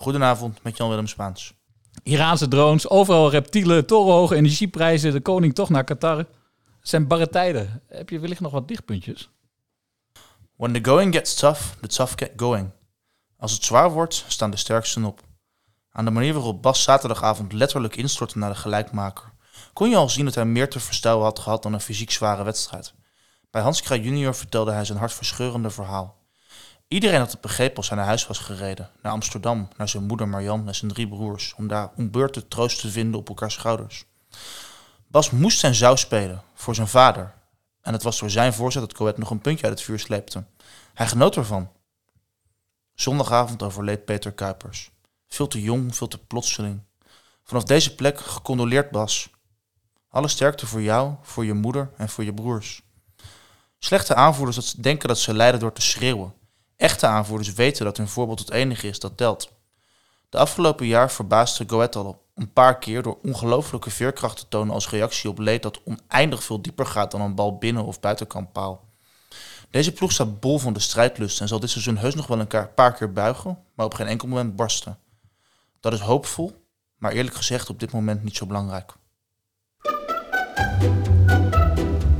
Goedenavond met Jan-Willem Spaans. Iraanse drones, overal reptielen, torenhoge energieprijzen, de koning toch naar Qatar. Het zijn barre tijden. Heb je wellicht nog wat lichtpuntjes? When the going gets tough, the tough get going. Als het zwaar wordt, staan de sterksten op. Aan de manier waarop Bas zaterdagavond letterlijk instortte naar de gelijkmaker, kon je al zien dat hij meer te verstouwen had gehad dan een fysiek zware wedstrijd. Bij Hans Kraaij junior vertelde hij zijn hartverscheurende verhaal. Iedereen had het begrepen als hij naar huis was gereden, naar Amsterdam, naar zijn moeder Marjan en zijn drie broers, om daar om beurten troost te vinden op elkaars schouders. Bas moest zijn zou spelen, voor zijn vader. En het was door zijn voorzet dat Coët nog een puntje uit het vuur sleepte. Hij genoot ervan. Zondagavond overleed Peter Kuipers. Veel te jong, veel te plotseling. Vanaf deze plek gecondoleerd Bas. Alle sterkte voor jou, voor je moeder en voor je broers. Slechte aanvoerders dat denken dat ze lijden door te schreeuwen. Echte aanvoerders weten dat hun voorbeeld het enige is dat telt. De afgelopen jaar verbaasde Goethe al een paar keer door ongelooflijke veerkracht te tonen als reactie op leed dat oneindig veel dieper gaat dan een bal binnen of buitenkant paal. Deze ploeg staat bol van de strijdlust en zal dit seizoen heus nog wel een paar keer buigen, maar op geen enkel moment barsten. Dat is hoopvol, maar eerlijk gezegd op dit moment niet zo belangrijk.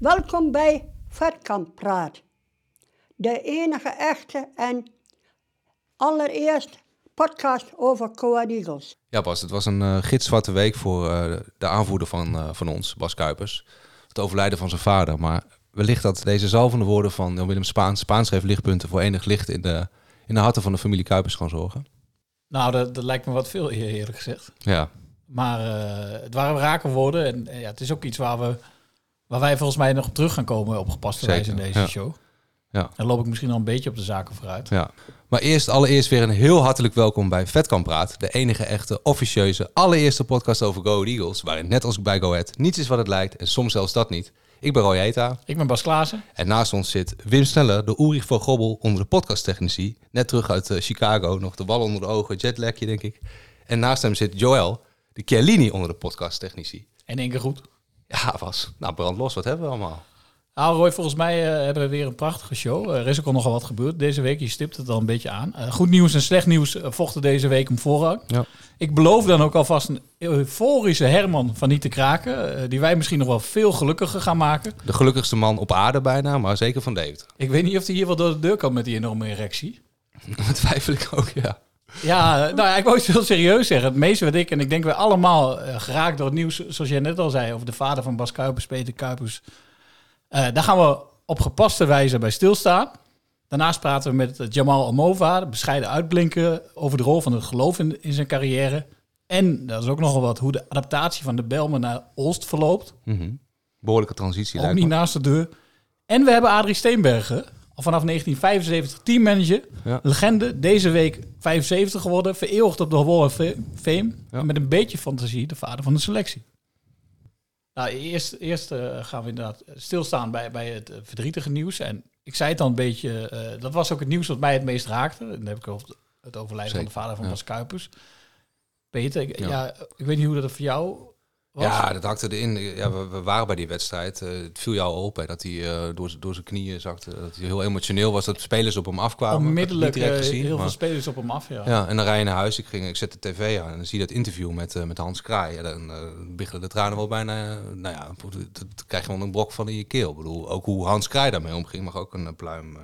Welkom bij Vetkamp Praat. De enige echte en allereerst podcast over Coa Eagles. Ja Bas, het was een uh, gitzwarte week voor uh, de aanvoerder van, uh, van ons, Bas Kuipers. Het overlijden van zijn vader. Maar wellicht dat deze zalvende woorden van Jan Willem Spaans, Spaans schreef lichtpunten voor enig licht in de, in de harten van de familie Kuipers gaan zorgen. Nou, dat, dat lijkt me wat veel eerlijk gezegd. Ja. Maar het waren raken woorden en ja, het is ook iets waar we Waar wij volgens mij nog op terug gaan komen op gepaste wijze in deze show. Ja. Dan loop ik misschien al een beetje op de zaken vooruit. Ja. Maar eerst allereerst weer een heel hartelijk welkom bij Vetkamp Praat. De enige echte, officieuze, allereerste podcast over Go Eagles. Waarin net als bij Go Ahead niets is wat het lijkt en soms zelfs dat niet. Ik ben Roy Heta. Ik ben Bas Klaassen. En naast ons zit Wim Sneller, de Ulrich van Gobbel onder de podcasttechnici. Net terug uit uh, Chicago, nog de bal onder de ogen, jetlagje denk ik. En naast hem zit Joël, de Chiellini onder de podcasttechnici. En één keer goed. Ja, was. Nou, brandlos. Wat hebben we allemaal? Nou, Roy, volgens mij uh, hebben we weer een prachtige show. er is ook al nogal wat gebeurd deze week. Je stipt het al een beetje aan. Uh, goed nieuws en slecht nieuws vochten deze week om voorrang. Ja. Ik beloof dan ook alvast een euforische Herman van niet te kraken. die wij misschien nog wel veel gelukkiger gaan maken. De gelukkigste man op aarde bijna, maar zeker van David. Ik weet niet of hij hier wel door de deur kan met die enorme erectie. Dat twijfel ik ook, ja. Ja, nou ja, ik wou het heel serieus zeggen. Het meeste wat ik, en ik denk we allemaal uh, geraakt door het nieuws, zoals jij net al zei, over de vader van Bas Kuipers, Peter Kuipers. Uh, daar gaan we op gepaste wijze bij stilstaan. Daarnaast praten we met Jamal Amova, bescheiden uitblinken over de rol van het geloof in, in zijn carrière. En dat is ook nogal wat hoe de adaptatie van de Belmen naar Olst verloopt. Mm -hmm. Behoorlijke transitie. Ook niet naast de deur. En we hebben Adrie Steenbergen, al vanaf 1975 teammanager. Ja. Legende, deze week 75 geworden. Vereeuwigd op de Wall of Fame. Ja. En met een beetje fantasie de vader van de selectie. Nou, eerst, eerst uh, gaan we inderdaad stilstaan bij, bij het uh, verdrietige nieuws. En ik zei het dan een beetje, uh, dat was ook het nieuws wat mij het meest raakte. En dan heb ik over het overlijden Zeker, van de vader van ja. Bas Kuipers. Peter, ik, Ja. ja. ik weet niet hoe dat voor jou was. Ja, dat hakte erin. Ja, we, we waren bij die wedstrijd. Eh, het viel jou op hè, dat hij eh, door, door zijn knieën zakte. Dat hij heel emotioneel was. Dat spelers op hem afkwamen. Onmiddellijk Niet direct eh, gezien, heel maar- veel spelers op hem af, ja. Ja, en dan rij je naar huis. Ik, ging, ik zet de tv aan en dan zie je dat interview met, met Hans Kraai. En dan biggelen de tranen wel bijna... nou ja, dan dan krijg je wel een brok van in je keel. Ik bedoel, ook hoe Hans Kraai daarmee omging mag ook een pluim...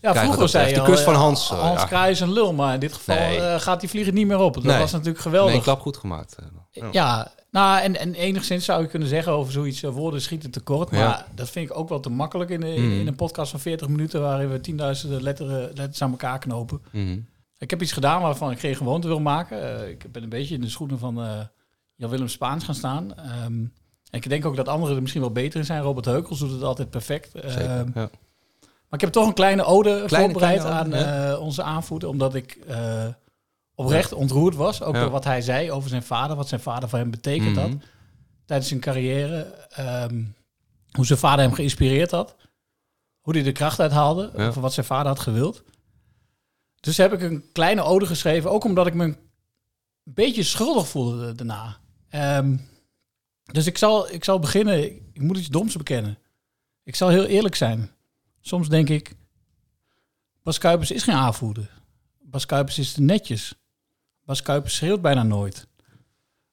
Ja, vroeger dat zei je De kust van Hans, Hans ja. Kraai is een lul, maar in dit geval Nee. gaat die vliegen niet meer op. Dat Nee. was natuurlijk geweldig. één klap goed gemaakt. Ja. Ja, nou, en, en enigszins zou je kunnen zeggen over zoiets, eh, woorden schieten tekort. Maar Ja. dat vind ik ook wel te makkelijk in, de- Mhm. in een podcast van 40 minuten... waarin we tienduizenden letteren, letters aan elkaar knopen. Mhm. Ik heb iets gedaan waarvan ik geen gewoonte wil maken. Eh, ik ben een beetje in de schoenen van eh Jan-Willem Spaans gaan staan. Ehm, en ik denk ook dat anderen er misschien wel beter in zijn. Robert Heukels doet het altijd perfect. Zeker, Ehm, ja. maar ik heb toch een kleine ode Kleine- voorbereid kleine ode, aan onze aanvoerder. Omdat ik oprecht ontroerd was. Ook door wat hij zei over zijn vader, wat zijn vader voor hem betekend had Mhm. tijdens zijn carrière. Ehm, hoe zijn vader hem geïnspireerd had. Hoe hij de kracht uithaalde. Ja. Over wat zijn vader had gewild. Dus heb ik een kleine ode geschreven. Ook omdat ik me een beetje schuldig voelde daarna. Ehm, dus ik zal, ik zal beginnen. Ik, ik moet iets doms bekennen. Ik zal heel eerlijk zijn. Soms denk ik... Bas Kuipers is geen aanvoerder. Bas Kuipers is te netjes. Bas Kuipers schreeuwt bijna nooit.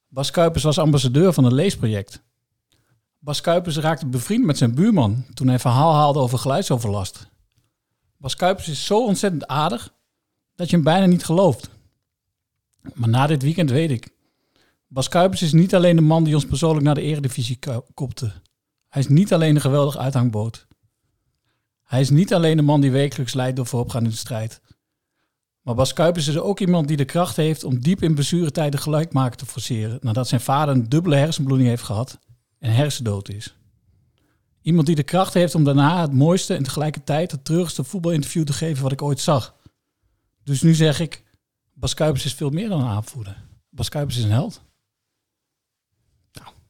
Bas Kuipers was ambassadeur van een leesproject. Bas Kuipers raakte bevriend met zijn buurman toen hij verhaal haalde over geluidsoverlast. Bas Kuipers is zo ontzettend aardig dat je hem bijna niet gelooft. Maar na dit weekend weet ik. Bas Kuipers is niet alleen de man die ons persoonlijk naar de eredivisie ko- kopte. Hij is niet alleen een geweldig uithangboot. Hij is niet alleen de man die wekelijks leidt door vooropgaan in de strijd. Maar Bas Kuipers is ook iemand die de kracht heeft om diep in blessuretijden gelijkmaken te forceren. Nadat zijn vader een dubbele hersenbloeding heeft gehad en hersendood is. Iemand die de kracht heeft om daarna het mooiste en tegelijkertijd het treurigste voetbalinterview te geven wat ik ooit zag. Dus nu zeg ik, Bas Kuipers is veel meer dan een aanvoerder. Bas Kuipers is een held.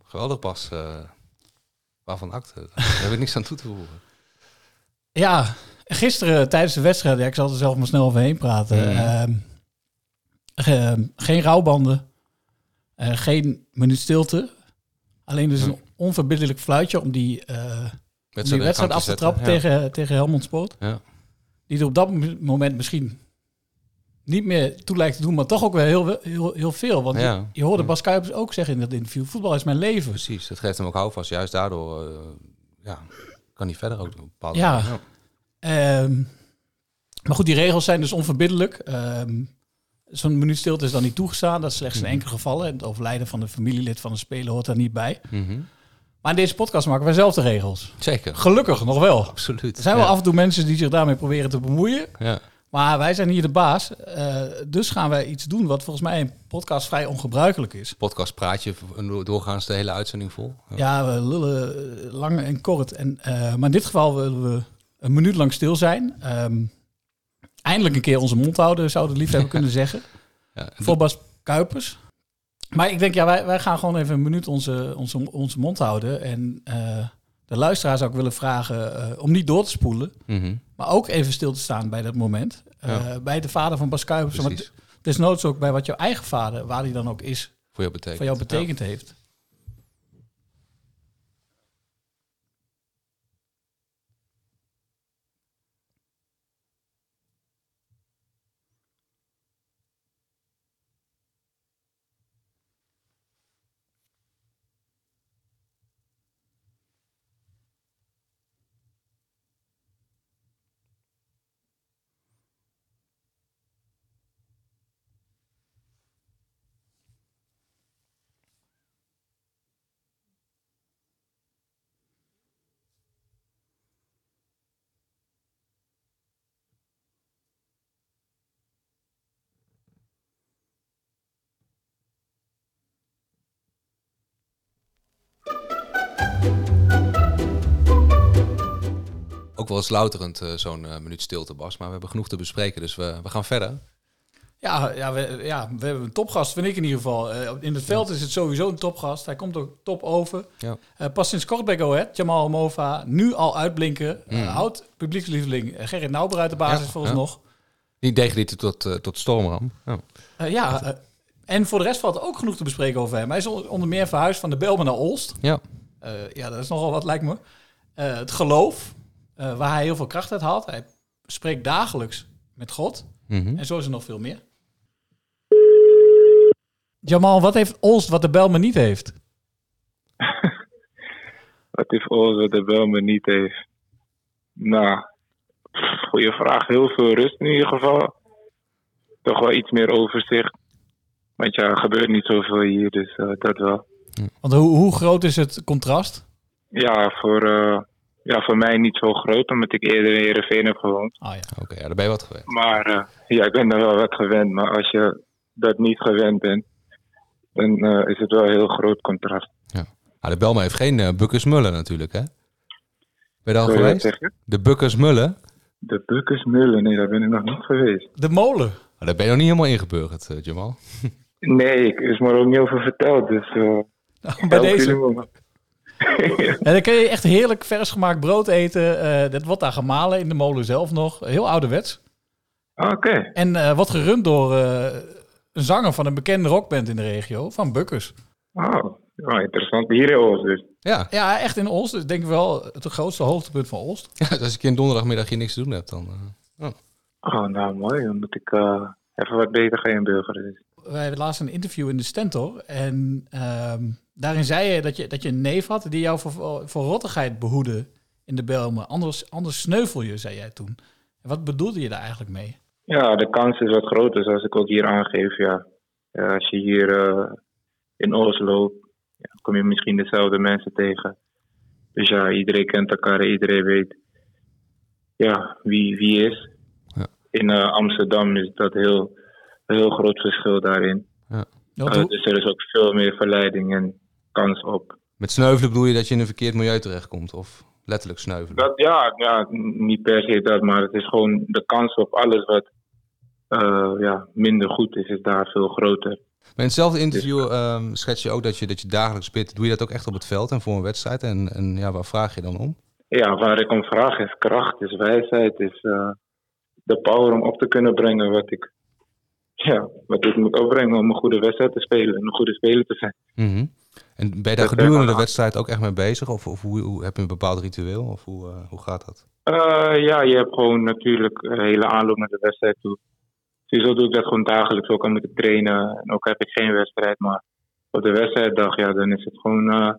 Geweldig pas. eh, waarvan acte? Daar heb ik niks aan toe te voegen. Ja, gisteren tijdens de wedstrijd, ja, ik zal er zelf maar snel overheen praten. Ehm, ge- geen rouwbanden, eh, geen minuut stilte. Alleen dus een onverbiddelijk fluitje om die, eh, om die Wedstrijd af te te trappen tegen, tegen Helmond Sport. Ja. Die er op dat mo- moment misschien niet meer toe lijkt te doen, maar toch ook wel heel, heel, heel veel. Want je, je hoorde Bas Kuipers ook zeggen in dat interview, voetbal is mijn leven. Precies, dat geeft hem ook houvast. Juist daardoor eh, ja, kan hij verder ook bepaalde Ja. Ehm, maar goed, die regels zijn dus onverbiddelijk. Ehm, Zo'n minuut stilte is dan niet toegestaan. Dat is slechts in Mhm. enkele gevallen. En het overlijden van een familielid van een speler hoort daar niet bij. Mhm. Maar in deze podcast maken wij zelf de regels. Zeker. Gelukkig nog wel. Absoluut. Er zijn wel Ja. af en toe mensen die zich daarmee proberen te bemoeien. Ja. Maar wij zijn hier de baas. Eh, dus gaan wij iets doen wat volgens mij in podcast vrij ongebruikelijk is. Podcast praat je doorgaans de hele uitzending vol. Ja, we lullen eh, lang en kort. En, eh, maar in dit geval willen we een minuut lang stil zijn. Ehm, eindelijk een keer onze mond houden, zouden we lief hebben kunnen zeggen. Ja, Voor Bas Kuipers. Maar ik denk, ja, wij, wij gaan gewoon even een minuut onze, onze, onze mond houden. En eh, de luisteraar zou ik willen vragen eh, om niet door te spoelen. Mhm. Maar ook even stil te staan bij dat moment. Eh, Ja. Bij de vader van Bas Kuipers. Maar Precies. desnoods ook bij wat jouw eigen vader, waar die dan ook is, Voor jou betekent. voor jou betekend heeft. Ook wel eens louterend eh, zo'n eh, minuut stilte, Bas. Maar we hebben genoeg te bespreken, dus we, we gaan verder. Ja, ja, we, ja, we hebben een topgast, vind ik in ieder geval. Eh, in het veld is het sowieso een topgast. Hij komt ook top over. Ja. Pas sinds kort bij Go Ahead, Jamal Mova, nu al uitblinken. Mm. Eh, oud publiekslieveling Gerrit Nauber uit de basis Ja, volgens ja. nog. Die degradatie tot, tot stormram. Ja. Ja, en voor de rest valt er ook genoeg te bespreken over hem. Hij is on- onder meer verhuisd van de Belmen naar Olst. Ja. Ja, dat is nogal wat, lijkt me. Het geloof, eh, waar hij heel veel kracht uit haalt. Hij spreekt dagelijks met God. Mhm. En zo is er nog veel meer. Jamal, wat heeft Olst wat de Belmen niet heeft? Wat heeft Olze de Belmen niet heeft? Nou, pff, goeie vraag. Heel veel rust in ieder geval. Toch wel iets meer overzicht. Want ja, er gebeurt niet zoveel hier, dus eh, dat wel. Want hoe, hoe groot is het contrast? Ja voor, eh, ja, voor mij niet zo groot, omdat ik eerder in Heerenveen heb gewoond. Oh ja. Oké, ja, daar ben je wat gewend. Maar eh, ja, ik ben daar wel wat gewend. Maar als je dat niet gewend bent, dan eh, is het wel een heel groot contrast. Ah, de Belma heeft geen uh, Bukkersmullen natuurlijk, hè? Ben je al geweest? De Bukkersmullen? De Bukkersmullen, nee, daar ben ik nog niet geweest. De molen. Maar daar ben je nog niet helemaal ingeburgerd, eh, Jamal. Nee, ik is me er ook niet over verteld. Dus, eh, Bij deze. En dan kun je echt heerlijk vers gemaakt brood eten. Eh, dat wordt daar gemalen in de molen zelf nog. Heel ouderwets. Ah, Oké. En eh wordt gerund door eh, een zanger van een bekende rockband in de regio, van Bukkers. Oh, ja, interessant. Hier in Oost dus. Ja. Ja, echt in Oost. Dus denk ik wel het grootste hoogtepunt van Oost. ja, dus als ik een donderdagmiddag hier niks te doen heb, dan... eh, oh. Oh, nou mooi. Dan moet ik even wat beter gaan inburgeren. Dus. Wij hebben laatst een interview in de Stentor. En ehm, daarin zei je dat, je dat je een neef had die jou voor, voor rottigheid behoedde in de Belmen. Anders, anders sneuvel je, zei jij toen. En wat bedoelde je daar eigenlijk mee? Ja, de kans is wat groter, zoals ik ook hier aangeef. Ja. Ja, als je hier eh, in Oost loopt, ja, kom je misschien dezelfde mensen tegen. Dus ja, iedereen kent elkaar, iedereen weet ja, wie, wie is. Ja. In eh, Amsterdam is dat heel, een heel groot verschil daarin. Ja, Eh, dus er is ook veel meer verleiding en kans op. Met sneuvelen bedoel je dat je in een verkeerd milieu terechtkomt? Of letterlijk sneuvelen? Dat, ja, ja, niet per se dat, maar het is gewoon de kans op alles wat eh, ja, minder goed is, is daar veel groter. Maar in hetzelfde interview ehm, schets je ook dat je, dat je dagelijks bidt. Doe je dat ook echt op het veld en voor een wedstrijd? En, en ja, waar vraag je dan om? Ja, waar ik om vraag is kracht, is wijsheid, is eh, de power om op te kunnen brengen wat ik, ja, wat ik moet opbrengen om een goede wedstrijd te spelen en een goede speler te zijn. Mhm. En ben je daar gedurende eh, de wedstrijd ook echt mee bezig? Of, of hoe, hoe, heb je een bepaald ritueel? Of hoe, eh, hoe gaat dat? Eh, ja, je hebt gewoon natuurlijk een hele aanloop naar de wedstrijd toe. Sowieso doe ik dat gewoon dagelijks, ook al moet ik trainen. En ook heb ik geen wedstrijd, maar op de wedstrijddag, ja, dan is het gewoon... eh,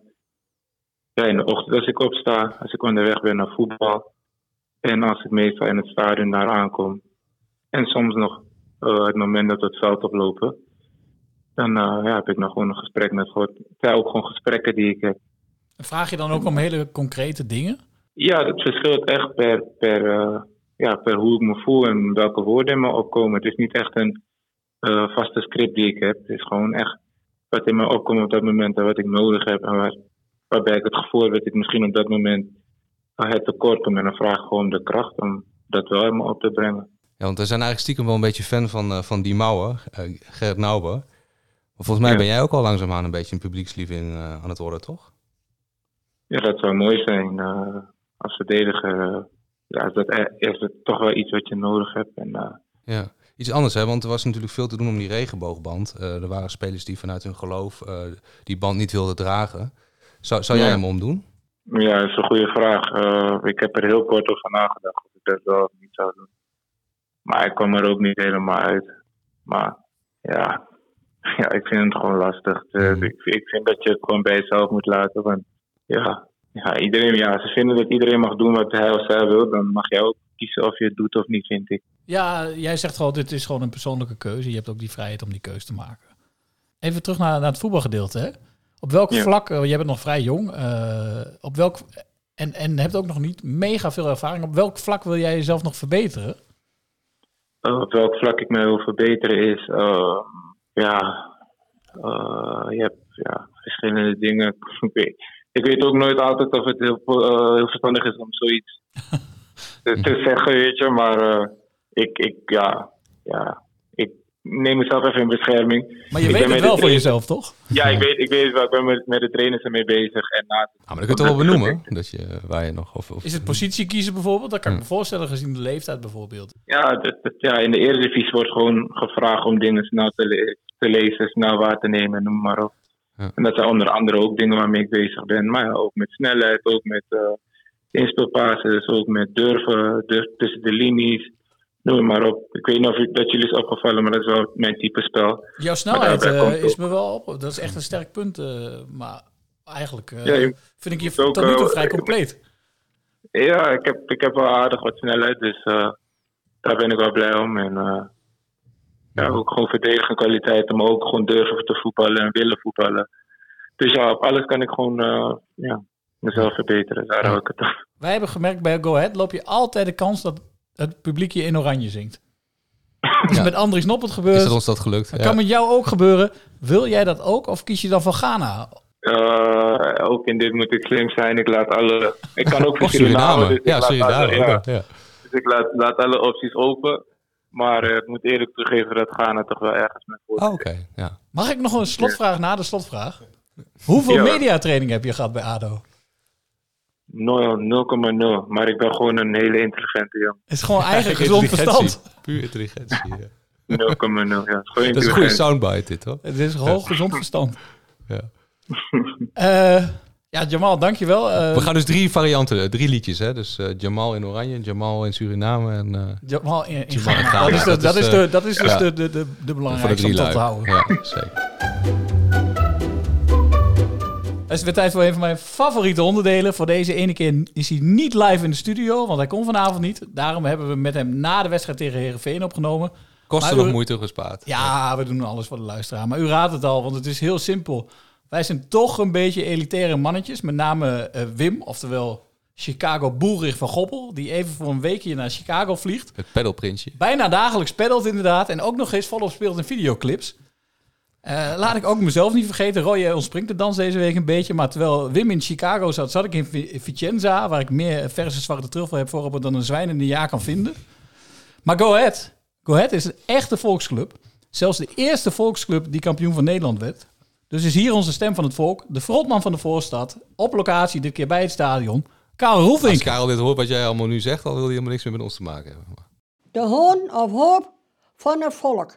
ja, in de ochtend als ik opsta, als ik onderweg ben naar voetbal. En als ik meestal in het stadion daar aankom. En soms nog eh, het moment dat we het veld oplopen. Dan eh, ja, heb ik nog gewoon een gesprek met God. Het zijn ook gewoon gesprekken die ik heb. Vraag je dan ook om hele concrete dingen? Ja, dat verschilt echt per, per, eh, ja, per hoe ik me voel en welke woorden in me opkomen. Het is niet echt een eh, vaste script die ik heb. Het is gewoon echt wat in me opkomt op dat moment en wat ik nodig heb. En waar, waarbij ik het gevoel heb dat ik misschien op dat moment eh, het tekort kom. En dan vraag ik gewoon de kracht om dat wel in me op te brengen. Ja, want we zijn eigenlijk stiekem wel een beetje fan van, eh, van die Mouwer, eh, Gerrit Nauber. Maar volgens mij Ja. ben jij ook al langzaamaan een beetje een publiekslieveling eh, aan het worden, toch? Ja, dat zou mooi zijn als verdediger. ja, is dat, e- is het toch wel iets wat je nodig hebt. En, Ja. Iets anders, hè? want er was natuurlijk veel te doen om die regenboogband. Er waren spelers die vanuit hun geloof die band niet wilden dragen. Zou, zou jij hem omdoen? Ja, dat is een goede vraag. Ik heb er heel kort over nagedacht of ik dat wel of niet zou doen. Maar ik kwam er ook niet helemaal uit. Maar ja, ja ik vind het gewoon lastig. Dus Mhm. ik, ik vind dat je het gewoon bij jezelf moet laten. Want ja, ja, iedereen, ja, ze vinden dat iedereen mag doen wat hij of zij wil. Dan mag jij ook kiezen of je het doet of niet, vind ik. Ja, jij zegt gewoon, dit is gewoon een persoonlijke keuze. Je hebt ook die vrijheid om die keuze te maken. Even terug naar, naar het voetbalgedeelte. Hè? Op welk Ja. vlak, eh, jij bent nog vrij jong, eh, op welk, en, en hebt ook nog niet mega veel ervaring. Op welk vlak wil jij jezelf nog verbeteren? Eh, op welk vlak ik mij wil verbeteren is, eh, ja, eh, je hebt ja, verschillende dingen. ik, weet, ik weet ook nooit altijd of het heel, eh, heel verstandig is om zoiets te, te zeggen, weet je. Maar ik, ik, ja, ja, neem mezelf even in bescherming. Maar je Ik weet het wel voor jezelf, toch? Ja, ik weet, ik weet het wel. Ik ben met, met de trainers ermee bezig. En na Ah, maar dat kun je toch wel benoemen? Dat je, waar je nog, of, of, Is het positie kiezen bijvoorbeeld? Dat kan ik me voorstellen gezien de leeftijd bijvoorbeeld. Ja, dat, dat- ja, in de Eredivisie wordt gewoon gevraagd om dingen snel te, le- te lezen, snel waar te nemen, noem maar op. Ja. En dat zijn onder andere ook dingen waarmee ik bezig ben. Maar ja, ook met snelheid, ook met eh inspeelpases, ook met durven, durf tussen de linies. Noem maar op. Ik weet niet of u- dat jullie is opgevallen, maar dat is wel mijn type spel. Jouw snelheid eh, is me wel op. Dat is echt een sterk punt. eh, maar eigenlijk eh, Ja, vind ik je tot nu toe vrij compleet. Ja, ik heb, ik heb wel aardig wat snelheid, dus daar ben ik wel blij om. En ja, ook gewoon verdedigende kwaliteiten, maar ook gewoon durven te voetballen en willen voetballen. Dus ja, op alles kan ik gewoon ja, mezelf verbeteren. Daar hou ik het op. Wij hebben gemerkt bij Go Ahead loop je altijd de kans dat het publiek je in oranje zingt. Dat is Ja. met Andries Noppert is gebeurd. dat ons dat gelukt? Dat Ja. kan met jou ook gebeuren. Wil jij dat ook of kies je dan voor Ghana? Eh, ook in dit moet ik slim zijn. Ik laat alle. Ik kan ook voor Suriname. dus ik Ja, laat Suriname. ja. ja. Dus ik laat, laat alle opties open. Maar eh, ik moet eerlijk toegeven dat Ghana toch wel ergens met voor. Oh, oké. Ja. Mag ik nog een slotvraag na de slotvraag? Hoeveel Ja. mediatraining heb je gehad bij ADO? No- 0,0. Maar ik ben gewoon een hele intelligente jongen. Het is gewoon eigen gezond verstand. Puur intelligentie. ja. 0,0. Ja, gewoon Dat is een goede soundbite dit, hoor. Het is gewoon gezond verstand. Ja. Eh, ja, Jamal, dankjewel. Eh, We gaan dus drie varianten, eh, drie liedjes. Hè? Dus eh, Jamal in Oranje, Jamal in Suriname en eh, Jamal in, in Jamal in Ghana. Ghana. Dat is, de, Dat is, de, dat is dus ja. de, de, de, de belangrijkste om te houden. Ja, zeker. Het is weer tijd voor een van mijn favoriete onderdelen. Voor deze ene keer is hij niet live in de studio, want hij kon vanavond niet. Daarom hebben we met hem na de wedstrijd tegen Herenveen opgenomen. Kosten nog u- moeite gespaard. Ja, we doen alles voor de luisteraar. Maar u raadt het al, want het is heel simpel. Wij zijn toch een beetje elitaire mannetjes. Met name eh, Wim, oftewel Chicago Boelrich van Goppel. Die even voor een weekje naar Chicago vliegt. Het pedalprintje. Bijna dagelijks peddelt inderdaad. En ook nog eens volop speelt in videoclips. Eh, laat ik ook mezelf niet vergeten. Roy eh, ontspringt de dans deze week een beetje. Maar terwijl Wim in Chicago zat, zat ik in Vi- Vicenza. Waar ik meer verse zwarte truffel heb voor dan een zwijn in een jaar kan vinden. Maar Go Ahead. Go Ahead is een echte volksclub. Zelfs de eerste volksclub die kampioen van Nederland werd. Dus is hier onze stem van het volk. De frontman van de voorstad. Op locatie, dit keer bij het stadion. Karel Roelvink. Als Karel dit hoort wat jij allemaal nu zegt, dan wil hij helemaal niks meer met ons te maken hebben. De hoon of hoop van het volk.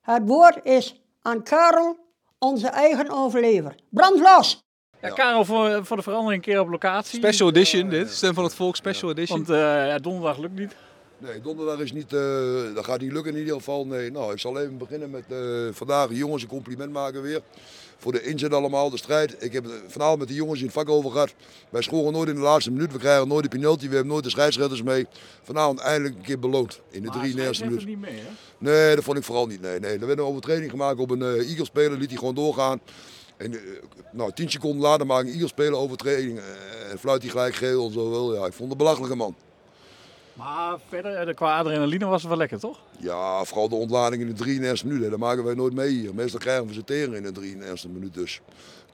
Het woord is aan Karel, onze eigen overlever. Brand los! Ja, Karel, voor, voor de verandering een keer op locatie. Special edition dit, Stem van het Volk Special edition. Want eh, ja, donderdag lukt niet. Nee, donderdag is niet, eh, dat gaat niet lukken in ieder geval. Nee, nou, ik zal even beginnen met eh, vandaag de jongens een compliment maken weer. Voor de inzet allemaal, de strijd. Ik heb het vanavond met de jongens in het vak over gehad. Wij scoren nooit in de laatste minuut, we krijgen nooit de penalty, we hebben nooit de scheidsrechters mee. Vanavond eindelijk een keer beloond in de drie eerste minuut. niet mee, hè? Nee, dat vond ik vooral niet. Nee, nee. Er werd een overtreding gemaakt op een uh, Eagle-speler, liet hij gewoon doorgaan. En eh, nou, tien seconden later maakt een Eagle-speler overtreding eh, en fluit hij gelijk geel en zo. wel. Ja, ik vond het een belachelijke man. Maar verder, eh, qua adrenaline was het wel lekker, toch? Ja, vooral de ontlading in de 33 minuut. hè. Dat maken wij nooit mee hier. Meestal krijgen we ze tegen in de 33 minuut dus.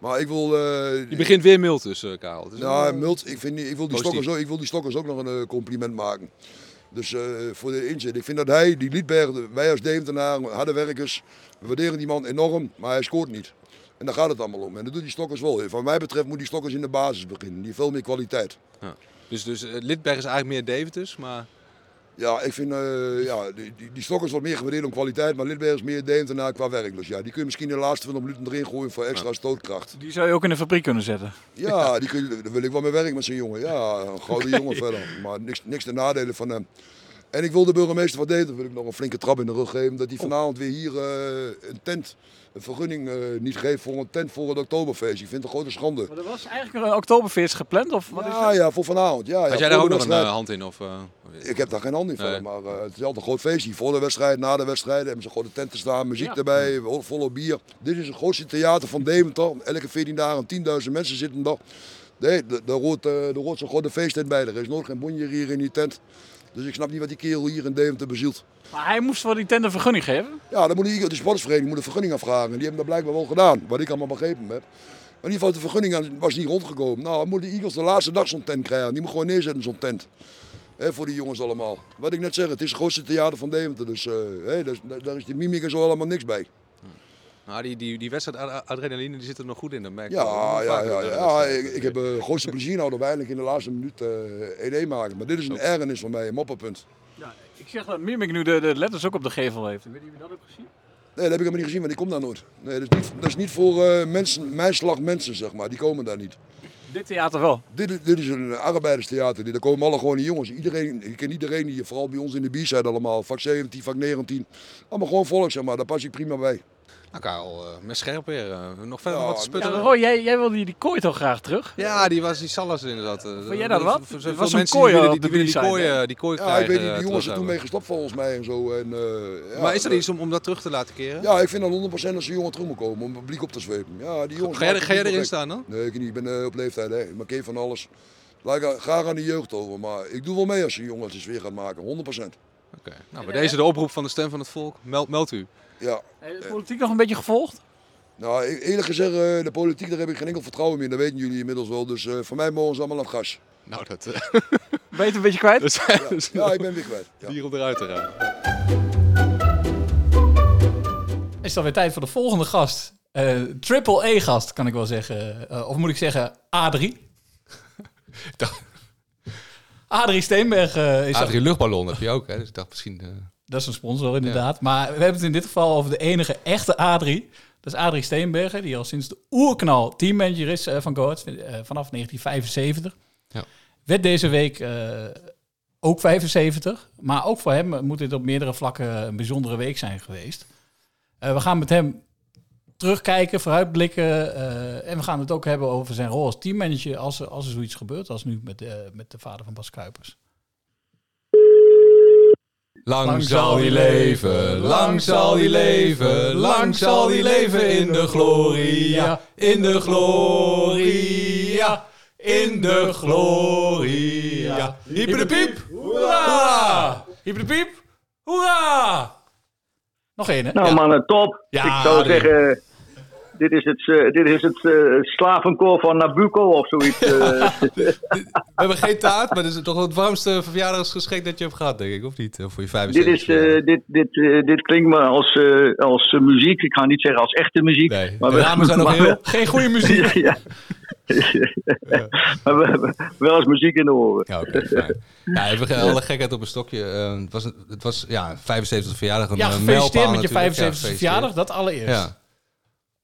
Maar ik wil... eh, Je begint weer mild dus, eh, Karel. Nou, een- Mult, ik, vind, ik, wil die stokkers ook, ik wil die stokkers ook nog een compliment maken. Dus eh, voor de inzet. Ik vind dat hij, die Liedberg, wij als Deventenaar, harde werkers, we waarderen die man enorm, maar hij scoort niet. En daar gaat het allemaal om. En dat doet die stokkers wel. Van mij betreft moet die stokkers in de basis beginnen. Die heeft veel meer kwaliteit. Ja. Dus, dus eh, Lidberg is eigenlijk meer Deventers, maar... Ja, ik vind eh, ja, die, die, die stokkers wordt meer gewaardeerd om kwaliteit, maar Lidberg is meer Deventenaar qua werk. Dus ja, die kun je misschien in de laatste 20 minuten erin gooien voor extra stootkracht. Die zou je ook in de fabriek kunnen zetten. Ja, die kun je, daar wil ik wel mee werken met zo'n jongen. Ja, een gouden jongen verder. Maar niks, niks te nadelen van hem. En ik wil de burgemeester van Deventer wil ik nog een flinke trap in de rug geven. Dat hij vanavond weer hier eh, een tent, een vergunning eh, niet geeft voor een tent voor het Oktoberfeest. Ik vind het een grote schande. Maar er was eigenlijk een Oktoberfeest gepland, of wat is Ja, ja, voor vanavond. Ja, ja, Had jij daar ook de nog een eh, hand in? Of, eh, Ik heb daar geen hand in Nee. verder, maar eh, het is altijd een groot feestje. Voor de wedstrijd, na de wedstrijd hebben ze gewoon de tenten staan, muziek Ja. erbij, vol- volle bier. Dit is het grootste theater van Deventer. Elke 14 dagen 10.000 mensen zitten er. Nee, de- daar hoort, eh, er hoort zo'n grote feesttent bij. Er is nooit geen bonje hier in die tent. Dus ik snap niet wat die kerel hier in Deventer bezielt. Maar hij moest voor die tent een vergunning geven. Ja, dan moet die, de sportsvereniging moet een vergunning aanvragen. En die hebben dat blijkbaar wel gedaan, wat ik allemaal begrepen heb. Maar in ieder geval, de vergunning was niet rondgekomen. Nou, dan moeten de Eagles de laatste dag zo'n tent krijgen. Die moet gewoon neerzetten, zo'n tent. Voor die jongens allemaal. Wat ik net zeg, het is het grootste theater van Deventer. Dus eh, hè, daar, is- daar- daar is die mimiek en zo allemaal niks bij. Nou, die, die, die wedstrijd-adrenaline die zit er nog goed in, dat merk ik Ja, ja, ja, ja, ik, ik heb het grootste plezier nou dat we eindelijk in de laatste minuut eh 1-1 maken. Maar dit is een ergernis van mij, een mopperpunt. Ja, ik zeg dat Mimik nu de, de letters ook op de gevel heeft. Ik weet niet wie dat hebt gezien. Nee, dat heb ik helemaal niet gezien, want die komt daar nooit. Nee, dat is niet, dat is niet voor eh, mensen, mijn slag mensen, zeg maar. Die komen daar niet. Dit theater wel. Dit, is- dit is een arbeiderstheater. Daar komen alle gewone jongens. Iedereen, je kent iedereen hier, vooral bij ons in de B-side allemaal. Vak 17, vak 19. Allemaal gewoon volk, zeg maar. Daar pas ik prima bij. Nou, Karel, eh, met scherp weer. eh, nog verder Ja, wat te Ja, sputteren? Roy, jij, jij wilde die, die kooi toch graag terug? Ja, die was die Salas in zat. eh, Vond jij dat wat? Er was mensen kooi die willen die, die, kooi, die kooi Ja, krijgen. ik weet niet, die jongens zijn toen mee gestopt volgens mij en zo. En, eh, ja, Maar is er iets om, om dat terug te laten keren? Ja, ik vind dat 100% als die jongen terug moet komen om het publiek op te zwepen. Ja, die jongens Ga jij, ga erin staan dan? Nee, ik, niet. ik ben eh, op leeftijd, hè. ik markeer van alles. Laat ik graag aan de jeugd over, maar ik doe wel mee als die jongens eens weer gaat maken, 100%. Oké. Nou, bij deze de oproep van de stem van het volk. Meld, meld u. Ja, Heb je de politiek nog een beetje gevolgd? nou e- eerlijk gezegd, eh, de politiek daar heb ik geen enkel vertrouwen meer, dat weten jullie inmiddels wel. Dus eh voor mij mogen ze allemaal het gas. Nou, dat, eh, Ben je het een beetje kwijt? dus Ja, ik ben weer kwijt. Ja. dier om eruit te ruimen. is het alweer tijd voor de volgende gast. Eh, triple E-gast, kan ik wel zeggen. Eh, of moet ik zeggen A3? A3 Steenberg is... Adrie luchtballon heb je ook, hè? Dus ik dacht misschien... Dat is een sponsor, inderdaad. Maar we hebben het in dit geval over de enige echte A3. Dat is Adrie Steenbergen, die al sinds de oerknal teammanager is eh, van Go Ahead, eh, vanaf 1975. Ja. Werd deze week eh, ook 75. Maar ook voor hem moet dit op meerdere vlakken een bijzondere week zijn geweest. We gaan met hem terugkijken, vooruitblikken. en we gaan het ook hebben over zijn rol als teammanager als, er- als er zoiets gebeurt. Als nu met, met de vader van Bas Kuipers. Lang zal hij leven, lang zal hij leven, lang zal hij leven in de gloria, in de gloria, in de gloria. Hyper de piep! Hoera! Hyper de piep! Hoera! Nog één, hè? Nou mannen, top. Ja, ik zou zeggen, dit is het, eh, dit is het eh, slavenkoor van Nabucco of zoiets. eh. We hebben geen taart, maar dit is toch het warmste verjaardagsgeschenk dat je hebt gehad, denk ik, of niet? Of voor je dit, 75 is, eh, dit, dit, dit klinkt me als, eh, als muziek. Ik ga niet zeggen als echte muziek. Nee, maar de we- ramen zijn nog heel. Geen goede muziek. ja. maar we hebben wel eens muziek in de oren. Ja, oké, fijn. Ja, even alle gekheid op een stokje. Eh, het was, het was ja, 75 verjaardag. Een Ja, gefeliciteerd mijlpaal met je natuurlijk. 75e Ja, gefeliciteerd. verjaardag, dat allereerst.